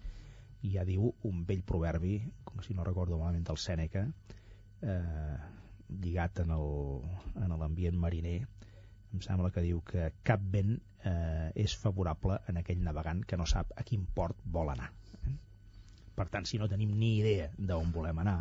i ja diu un vell proverbi com si no recordo malament del Sèneca eh, lligat en l'ambient mariner em sembla que diu que cap vent eh, és favorable en aquell navegant que no sap a quin port vol anar. Eh? Per tant, si no tenim ni idea d'on volem anar,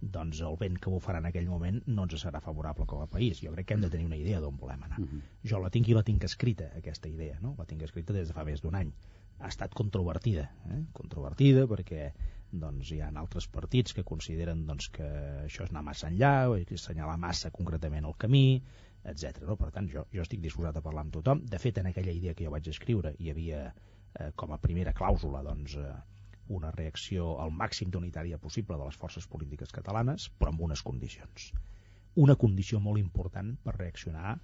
doncs el vent que bufarà en aquell moment no ens serà favorable com a país. Jo crec que hem de tenir una idea d'on volem anar. Uh -huh. Jo la tinc i la tinc escrita, aquesta idea, no? La tinc escrita des de fa més d'un any. Ha estat controvertida, eh? controvertida perquè doncs, hi ha altres partits que consideren doncs, que això és anar massa enllà, o assenyalar massa concretament el camí, etc. No? Per tant, jo, jo estic disposat a parlar amb tothom. De fet, en aquella idea que jo vaig escriure hi havia eh, com a primera clàusula doncs, eh, una reacció al màxim d'unitària possible de les forces polítiques catalanes, però amb unes condicions. Una condició molt important per reaccionar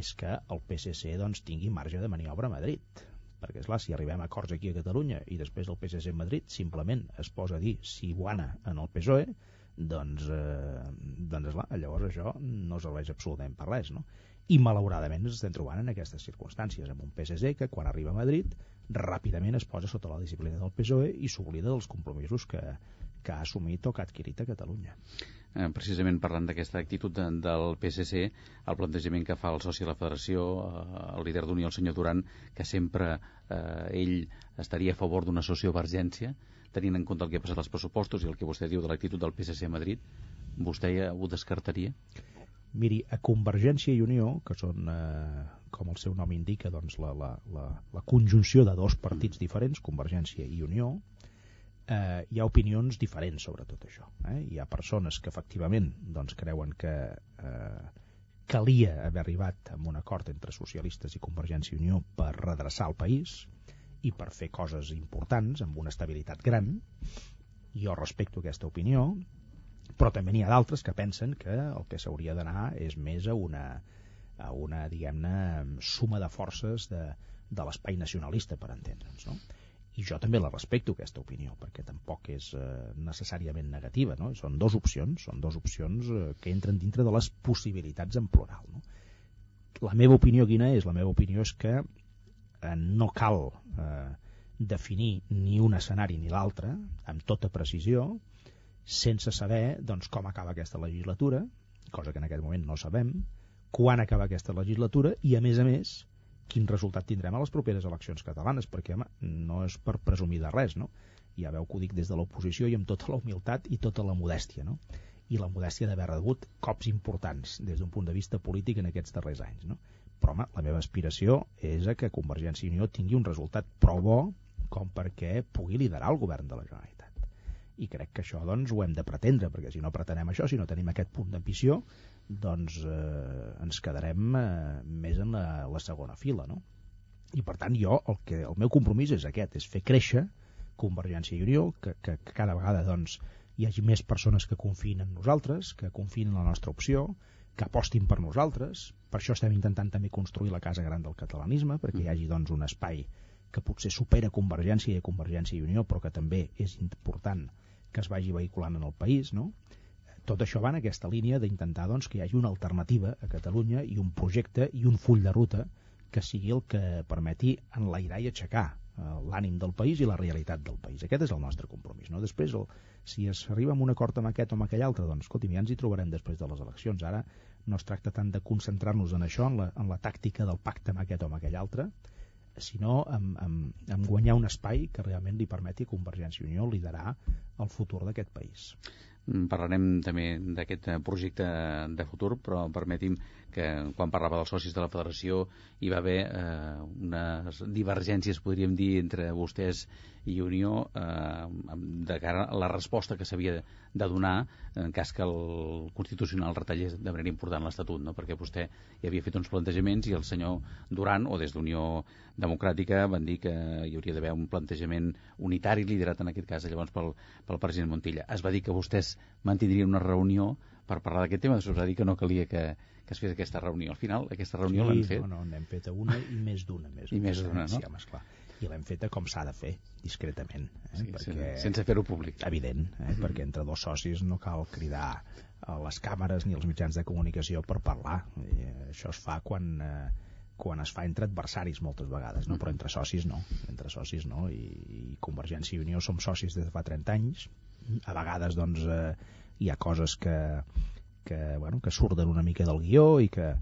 és que el PSC doncs, tingui marge de maniobra a Madrid. Perquè, és clar si arribem a acords aquí a Catalunya i després el PSC a Madrid simplement es posa a dir si guana en el PSOE, doncs, eh, doncs esclar, llavors això no serveix absolutament per res, no? I malauradament ens estem trobant en aquestes circumstàncies, amb un PSC que quan arriba a Madrid ràpidament es posa sota la disciplina del PSOE i s'oblida dels compromisos que, que ha assumit o que ha adquirit a Catalunya. Eh, precisament parlant d'aquesta actitud de, del PSC, el plantejament que fa el soci de la federació, eh, el líder d'Unió, el senyor Duran, que sempre eh, ell estaria a favor d'una sociovergència, tenint en compte el que ha passat als pressupostos i el que vostè diu de l'actitud del PSC a Madrid, vostè ja ho descartaria? Miri, a Convergència i Unió, que són, eh, com el seu nom indica, doncs la, la, la, la conjunció de dos partits diferents, Convergència i Unió, eh, hi ha opinions diferents sobre tot això. Eh? Hi ha persones que efectivament doncs, creuen que eh, calia haver arribat a un acord entre socialistes i Convergència i Unió per redreçar el país i per fer coses importants amb una estabilitat gran. Jo respecto aquesta opinió, però també n'hi ha d'altres que pensen que el que s'hauria d'anar és més a una, a una diguem-ne, suma de forces de, de l'espai nacionalista, per entendre'ns, no? I jo també la respecto, aquesta opinió, perquè tampoc és eh, necessàriament negativa, no? Són dues opcions, són dues opcions eh, que entren dintre de les possibilitats en plural, no? La meva opinió quina és? La meva opinió és que no cal eh, definir ni un escenari ni l'altre amb tota precisió, sense saber doncs, com acaba aquesta legislatura, cosa que en aquest moment no sabem, quan acaba aquesta legislatura i, a més a més, quin resultat tindrem a les properes eleccions catalanes, perquè home, no és per presumir de res, no? Ja veu que ho dic des de l'oposició i amb tota la humilitat i tota la modèstia, no? I la modèstia d'haver rebut cops importants des d'un punt de vista polític en aquests darrers anys, no? Però, home, la meva aspiració és a que Convergència i Unió tingui un resultat prou bo com perquè pugui liderar el govern de la Generalitat i crec que això doncs, ho hem de pretendre, perquè si no pretenem això, si no tenim aquest punt d'ambició, doncs eh, ens quedarem eh, més en la, la segona fila. No? I per tant jo, el, que, el meu compromís és aquest, és fer créixer Convergència i Unió, que, que, que cada vegada doncs, hi hagi més persones que confien en nosaltres, que confien en la nostra opció, que apostin per nosaltres. Per això estem intentant també construir la Casa Gran del Catalanisme, perquè hi hagi doncs, un espai que potser supera Convergència i Convergència i Unió, però que també és important que es vagi vehiculant en el país, no? Tot això va en aquesta línia d'intentar doncs, que hi hagi una alternativa a Catalunya i un projecte i un full de ruta que sigui el que permeti enlairar i aixecar l'ànim del país i la realitat del país. Aquest és el nostre compromís. No? Després, el, si es arriba a un acord amb aquest o amb aquell altre, doncs, escolti'm, ja ens hi trobarem després de les eleccions. Ara no es tracta tant de concentrar-nos en això, en la, en la tàctica del pacte amb aquest o amb aquell altre, sinó en, en, en guanyar un espai que realment li permeti a Convergència i Unió liderar el futur d'aquest país. Mm, parlarem també d'aquest eh, projecte de futur, però permeti'm que quan parlava dels socis de la federació hi va haver eh, unes divergències, podríem dir, entre vostès i Unió eh, de cara a la resposta que s'havia de donar en cas que el Constitucional retallés de manera important l'Estatut, no? perquè vostè hi havia fet uns plantejaments i el senyor Duran, o des d'Unió Democràtica, van dir que hi hauria d'haver un plantejament unitari liderat en aquest cas llavors pel, pel president Montilla. Es va dir que vostès mantindrien una reunió per parlar d'aquest tema, després va dir que no calia que, que es fes aquesta reunió. Al final, aquesta reunió sí, l'han fet. No, no, n'hem fet una i més d'una. Més I més d'una, no? Sí, home, esclar. I l'hem feta com s'ha de fer, discretament. Eh? Sí, perquè, sense fer-ho públic. Evident, eh? Mm -hmm. perquè entre dos socis no cal cridar a les càmeres ni als mitjans de comunicació per parlar. I, eh, això es fa quan... Eh, quan es fa entre adversaris moltes vegades, no? però entre socis no, entre socis no, i, i Convergència i Unió som socis des de fa 30 anys, a vegades doncs eh, hi ha coses que, que, bueno, que surten una mica del guió i que,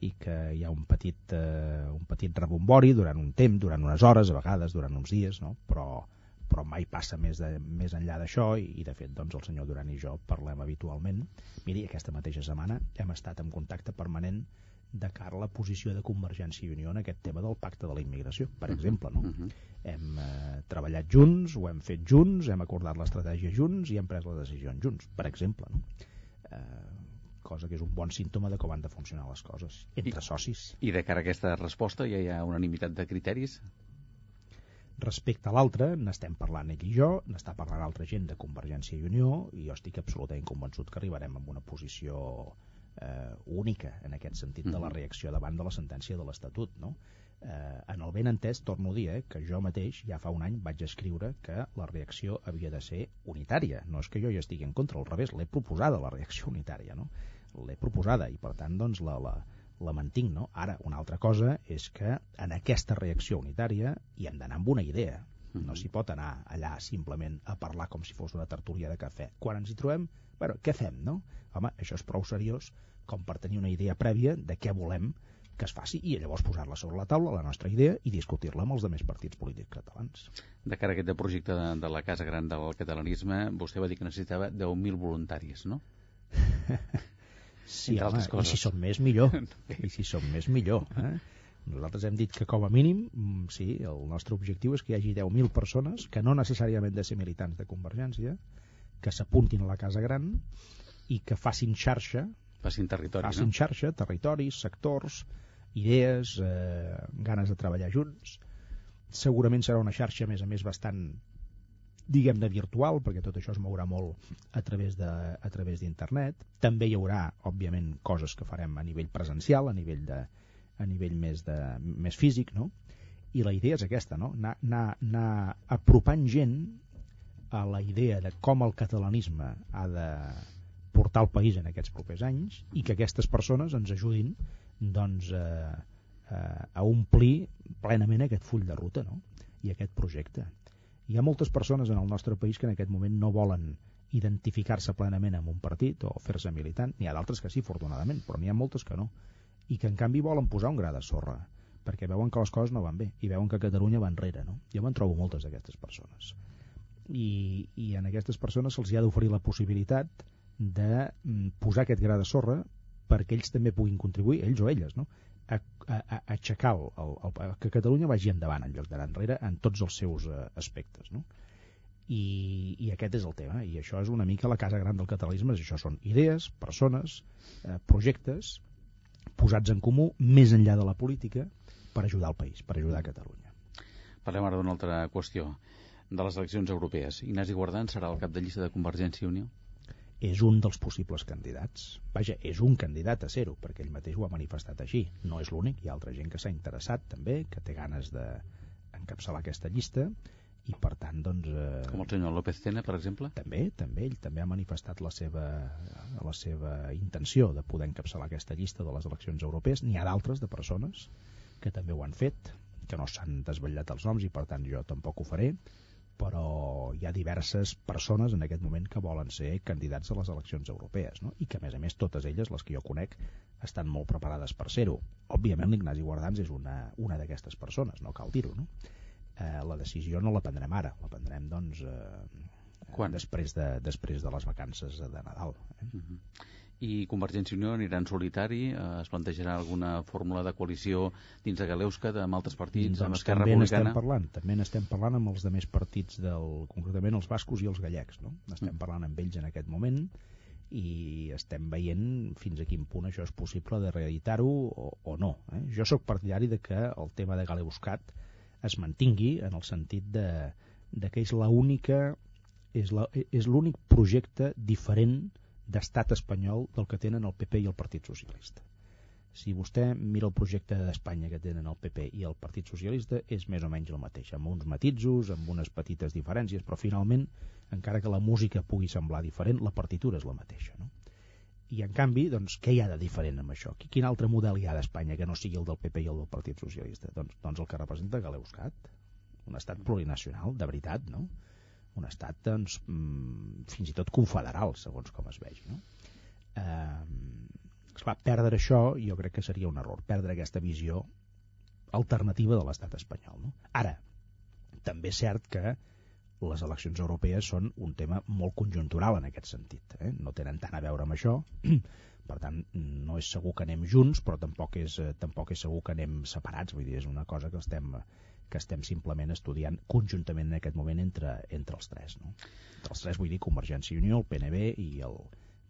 i que hi ha un petit, eh, un petit rebombori durant un temps, durant unes hores, a vegades, durant uns dies, no? però, però mai passa més, de, més enllà d'això i, i de fet doncs, el senyor Duran i jo parlem habitualment. Miri, aquesta mateixa setmana hem estat en contacte permanent de cara a la posició de Convergència i Unió en aquest tema del pacte de la immigració, per exemple. No? Uh -huh. Hem eh, treballat junts, ho hem fet junts, hem acordat l'estratègia junts i hem pres les decisions junts, per exemple. No? Eh, cosa que és un bon símptoma de com han de funcionar les coses, entre I, socis. I de cara a aquesta resposta ja hi ha unanimitat de criteris? Respecte a l'altre, n'estem parlant i jo, n'està parlant altra gent de Convergència i Unió, i jo estic absolutament convençut que arribarem a una posició eh, única en aquest sentit de la reacció davant de la sentència de l'Estatut no? Eh, en el ben entès, torno a dir eh, que jo mateix ja fa un any vaig escriure que la reacció havia de ser unitària no és que jo hi estigui en contra, al revés l'he proposada la reacció unitària no? l'he proposada i per tant doncs la, la, la mantinc no? ara una altra cosa és que en aquesta reacció unitària hi hem d'anar amb una idea no mhm. s'hi pot anar allà simplement a parlar com si fos una tertúlia de cafè quan ens hi trobem, bueno, què fem, no? home, això és prou seriós com per tenir una idea prèvia de què volem que es faci i llavors posar-la sobre la taula, la nostra idea, i discutir-la amb els demés partits polítics catalans. De cara a aquest projecte de, de la Casa Gran del Catalanisme, vostè va dir que necessitava 10.000 voluntaris, no? sí, home, i si són més, millor. I si són més, millor. Eh? Nosaltres hem dit que com a mínim, mm, sí, el nostre objectiu és que hi hagi 10.000 persones que no necessàriament de ser militants de Convergència, que s'apuntin a la Casa Gran i que facin xarxa Facin territori, Facin no? xarxa, territoris, sectors, idees, eh, ganes de treballar junts. Segurament serà una xarxa, a més a més, bastant diguem-ne virtual, perquè tot això es mourà molt a través de, a través d'internet. També hi haurà, òbviament, coses que farem a nivell presencial, a nivell, de, a nivell més, de, més físic, no? I la idea és aquesta, no? Anar, anar, anar apropant gent a la idea de com el catalanisme ha de, portar el país en aquests propers anys i que aquestes persones ens ajudin doncs, eh, eh, a omplir plenament aquest full de ruta no? i aquest projecte. Hi ha moltes persones en el nostre país que en aquest moment no volen identificar-se plenament amb un partit o fer-se militant. N'hi ha d'altres que sí, afortunadament, però n'hi ha moltes que no. I que en canvi volen posar un gra de sorra perquè veuen que les coses no van bé i veuen que Catalunya va enrere. No? Jo me'n trobo moltes d'aquestes persones. I, I en aquestes persones se'ls ha d'oferir la possibilitat de mm, posar aquest gra de sorra perquè ells també puguin contribuir, ells o elles, no? a, a, a aixecar el, el, el, que Catalunya vagi endavant en lloc d'anar enrere en tots els seus uh, aspectes. No? I, I aquest és el tema, i això és una mica la casa gran del catalanisme, això són idees, persones, eh, projectes posats en comú més enllà de la política per ajudar el país, per ajudar Catalunya. Parlem ara d'una altra qüestió, de les eleccions europees. Ignasi Guardant serà el cap de llista de Convergència i Unió? És un dels possibles candidats. Vaja, és un candidat a ser-ho, perquè ell mateix ho ha manifestat així. No és l'únic, hi ha altra gent que s'ha interessat també, que té ganes d'encapçalar aquesta llista, i per tant, doncs... Eh, Com el senyor López Tena, per exemple? També, també, ell també ha manifestat la seva, la seva intenció de poder encapçalar aquesta llista de les eleccions europees. N'hi ha d'altres de persones que també ho han fet, que no s'han desvetllat els noms i per tant jo tampoc ho faré, però hi ha diverses persones en aquest moment que volen ser candidats a les eleccions europees no? i que a més a més totes elles, les que jo conec estan molt preparades per ser-ho òbviament l'Ignasi Guardans és una, una d'aquestes persones, no cal dir-ho no? eh, la decisió no la prendrem ara la prendrem doncs eh, Quan? Després, de, després de les vacances de Nadal eh? Uh -huh i Convergència i Unió anirà en solitari? Eh, es plantejarà alguna fórmula de coalició dins de Galeusca, amb altres partits, doncs amb Esquerra també Republicana? Parlant, també n'estem parlant amb els demés partits, del, concretament els bascos i els gallecs. No? Estem mm. parlant amb ells en aquest moment i estem veient fins a quin punt això és possible de reeditar-ho o, o no. Eh? Jo sóc partidari de que el tema de Galeuscat es mantingui en el sentit de, de que és l'única és l'únic projecte diferent d'estat espanyol del que tenen el PP i el Partit Socialista. Si vostè mira el projecte d'Espanya que tenen el PP i el Partit Socialista, és més o menys el mateix, amb uns matisos, amb unes petites diferències, però finalment, encara que la música pugui semblar diferent, la partitura és la mateixa. No? I en canvi, doncs, què hi ha de diferent amb això? Quin altre model hi ha d'Espanya que no sigui el del PP i el del Partit Socialista? Doncs, doncs el que representa Galeuscat, un estat plurinacional, de veritat, no? Un estat doncs, mm, fins i tot confederal, segons com es vegi. No? Eh, Esclar, perdre això jo crec que seria un error, perdre aquesta visió alternativa de l'estat espanyol. No? Ara, també és cert que les eleccions europees són un tema molt conjuntural en aquest sentit. Eh? No tenen tant a veure amb això, per tant, no és segur que anem junts, però tampoc és, eh, tampoc és segur que anem separats, vull dir, és una cosa que estem, que estem simplement estudiant conjuntament en aquest moment entre, entre els tres. No? Entre els tres vull dir Convergència i Unió, el PNB i el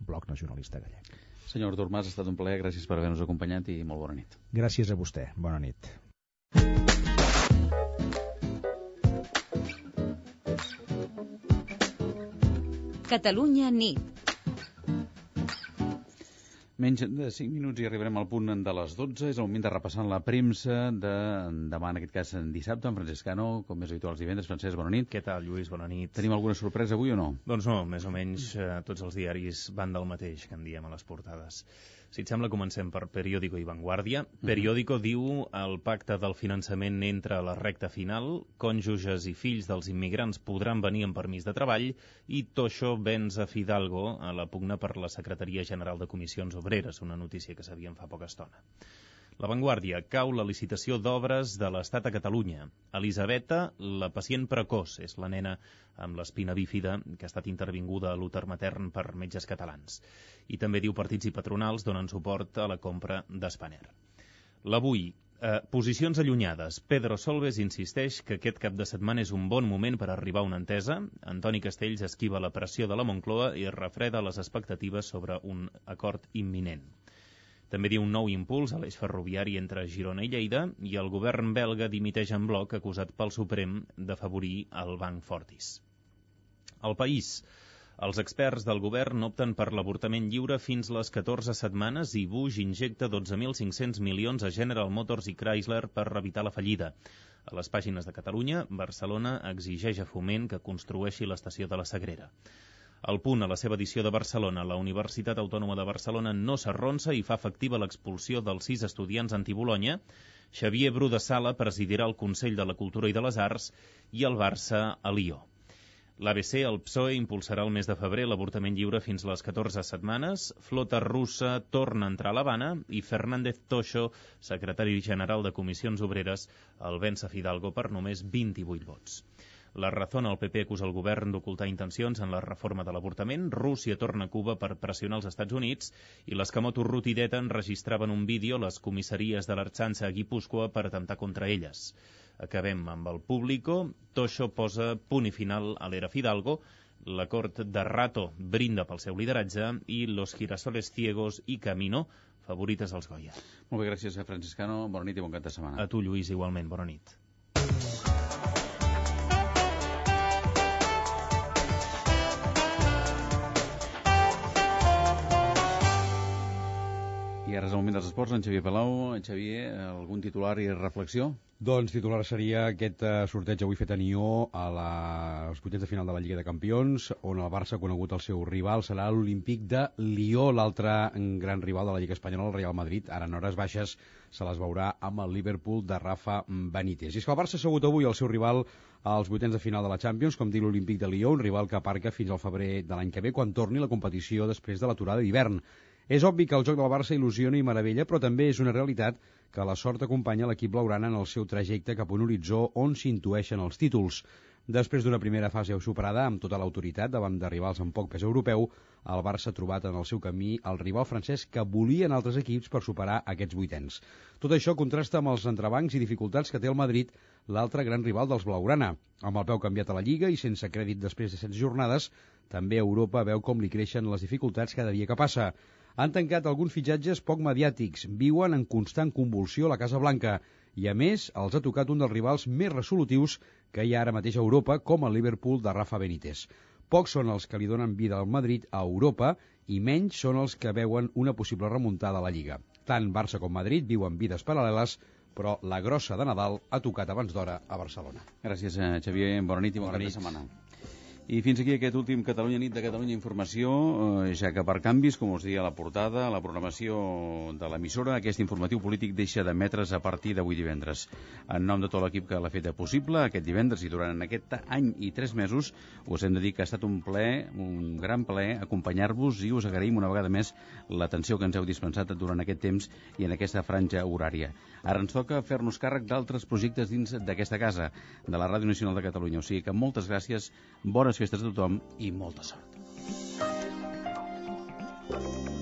Bloc Nacionalista Gallec. Senyor Artur Mas, ha estat un plaer, gràcies per haver-nos acompanyat i molt bona nit. Gràcies a vostè, bona nit. Catalunya nit. Menys de 5 minuts i arribarem al punt de les 12. És el moment de repassar la premsa de demà, en aquest cas, en dissabte, en Francescano, com és habitual els divendres. Francesc, bona nit. Què tal, Lluís? Bona nit. Tenim alguna sorpresa avui o no? Doncs no, més o menys eh, tots els diaris van del mateix, que en diem a les portades. Si et sembla, comencem per Periódico i Vanguardia. Periódico diu el pacte del finançament entra a la recta final, cònjuges i fills dels immigrants podran venir amb permís de treball i Toixo venç a Fidalgo a la pugna per la Secretaria General de Comissions Obreres, una notícia que sabíem fa poca estona. La Vanguardia cau la licitació d'obres de l'Estat a Catalunya. Elisabeta, la pacient precoç, és la nena amb l'espina bífida que ha estat intervinguda a l'úter matern per metges catalans. I també diu partits i patronals donen suport a la compra d'Espaner. L'avui, eh, posicions allunyades. Pedro Solbes insisteix que aquest cap de setmana és un bon moment per arribar a una entesa. Antoni Castells esquiva la pressió de la Moncloa i refreda les expectatives sobre un acord imminent. També diu un nou impuls a l'eix ferroviari entre Girona i Lleida i el govern belga dimiteix en bloc acusat pel Suprem d'afavorir el Banc Fortis. El país. Els experts del govern opten per l'avortament lliure fins les 14 setmanes i Bush injecta 12.500 milions a General Motors i Chrysler per evitar la fallida. A les pàgines de Catalunya, Barcelona exigeix a Foment que construeixi l'estació de la Sagrera. El punt a la seva edició de Barcelona, la Universitat Autònoma de Barcelona no s'arronsa i fa efectiva l'expulsió dels sis estudiants anti-Bologna. Xavier Bru de Sala presidirà el Consell de la Cultura i de les Arts i el Barça a Lió. L'ABC, el PSOE, impulsarà el mes de febrer l'avortament lliure fins les 14 setmanes. Flota russa torna a entrar a l'Havana i Fernández Toixo, secretari general de Comissions Obreres, el vence Fidalgo per només 28 vots. La Razón, el PP acusa el govern d'ocultar intencions en la reforma de l'avortament. Rússia torna a Cuba per pressionar els Estats Units i les Camoto Rutideta enregistraven un vídeo a les comissaries de l'Arxança a Guipúscoa per atemptar contra elles. Acabem amb el Público. Toixo posa punt i final a l'era Fidalgo. La cort de Rato brinda pel seu lideratge i Los girasoles ciegos i Camino favorites als Goya. Molt bé, gràcies, Franciscano. Bona nit i bon cap de setmana. A tu, Lluís, igualment. Bona nit. I ara és el moment dels esports, en Xavier Palau. En Xavier, algun titular i reflexió? Doncs titular seria aquest uh, sorteig avui fet a Nió a la, als vuitens de final de la Lliga de Campions, on el Barça ha conegut el seu rival, serà l'Olímpic de Lió, l'altre gran rival de la Lliga Espanyola, el Real Madrid. Ara en hores baixes se les veurà amb el Liverpool de Rafa Benítez. I és que el Barça ha segut avui el seu rival als vuitens de final de la Champions, com diu l'Olímpic de Lió, un rival que aparca fins al febrer de l'any que ve, quan torni la competició després de l'aturada d'hivern. És obvi que el joc del Barça il·lusiona i meravella, però també és una realitat que la sort acompanya l'equip blaugrana en el seu trajecte cap a un horitzó on s'intueixen els títols. Després d'una primera fase superada amb tota l'autoritat davant de rivals amb poc pes europeu, el Barça ha trobat en el seu camí el rival francès que volien altres equips per superar aquests vuitens. Tot això contrasta amb els entrebancs i dificultats que té el Madrid, l'altre gran rival dels blaugrana. Amb el peu canviat a la Lliga i sense crèdit després de 16 jornades, també Europa veu com li creixen les dificultats cada dia que passa han tancat alguns fitxatges poc mediàtics, viuen en constant convulsió a la Casa Blanca i, a més, els ha tocat un dels rivals més resolutius que hi ha ara mateix a Europa, com el Liverpool de Rafa Benítez. Pocs són els que li donen vida al Madrid a Europa i menys són els que veuen una possible remuntada a la Lliga. Tant Barça com Madrid viuen vides paral·leles, però la grossa de Nadal ha tocat abans d'hora a Barcelona. Gràcies, eh, Xavier. Bona nit i bona, bona nit. setmana. I fins aquí aquest últim Catalunya nit de Catalunya Informació, eh, ja que per canvis, com us deia la portada, la programació de l'emissora, aquest informatiu polític deixa d'emetre's a partir d'avui divendres. En nom de tot l'equip que l'ha fet possible, aquest divendres i durant aquest any i tres mesos, us hem de dir que ha estat un ple, un gran ple, acompanyar-vos i us agraïm una vegada més l'atenció que ens heu dispensat durant aquest temps i en aquesta franja horària. Ara ens toca fer-nos càrrec d'altres projectes dins d'aquesta casa, de la Ràdio Nacional de Catalunya. O sigui que moltes gràcies, bones festes a tothom i molta sort. Thank you.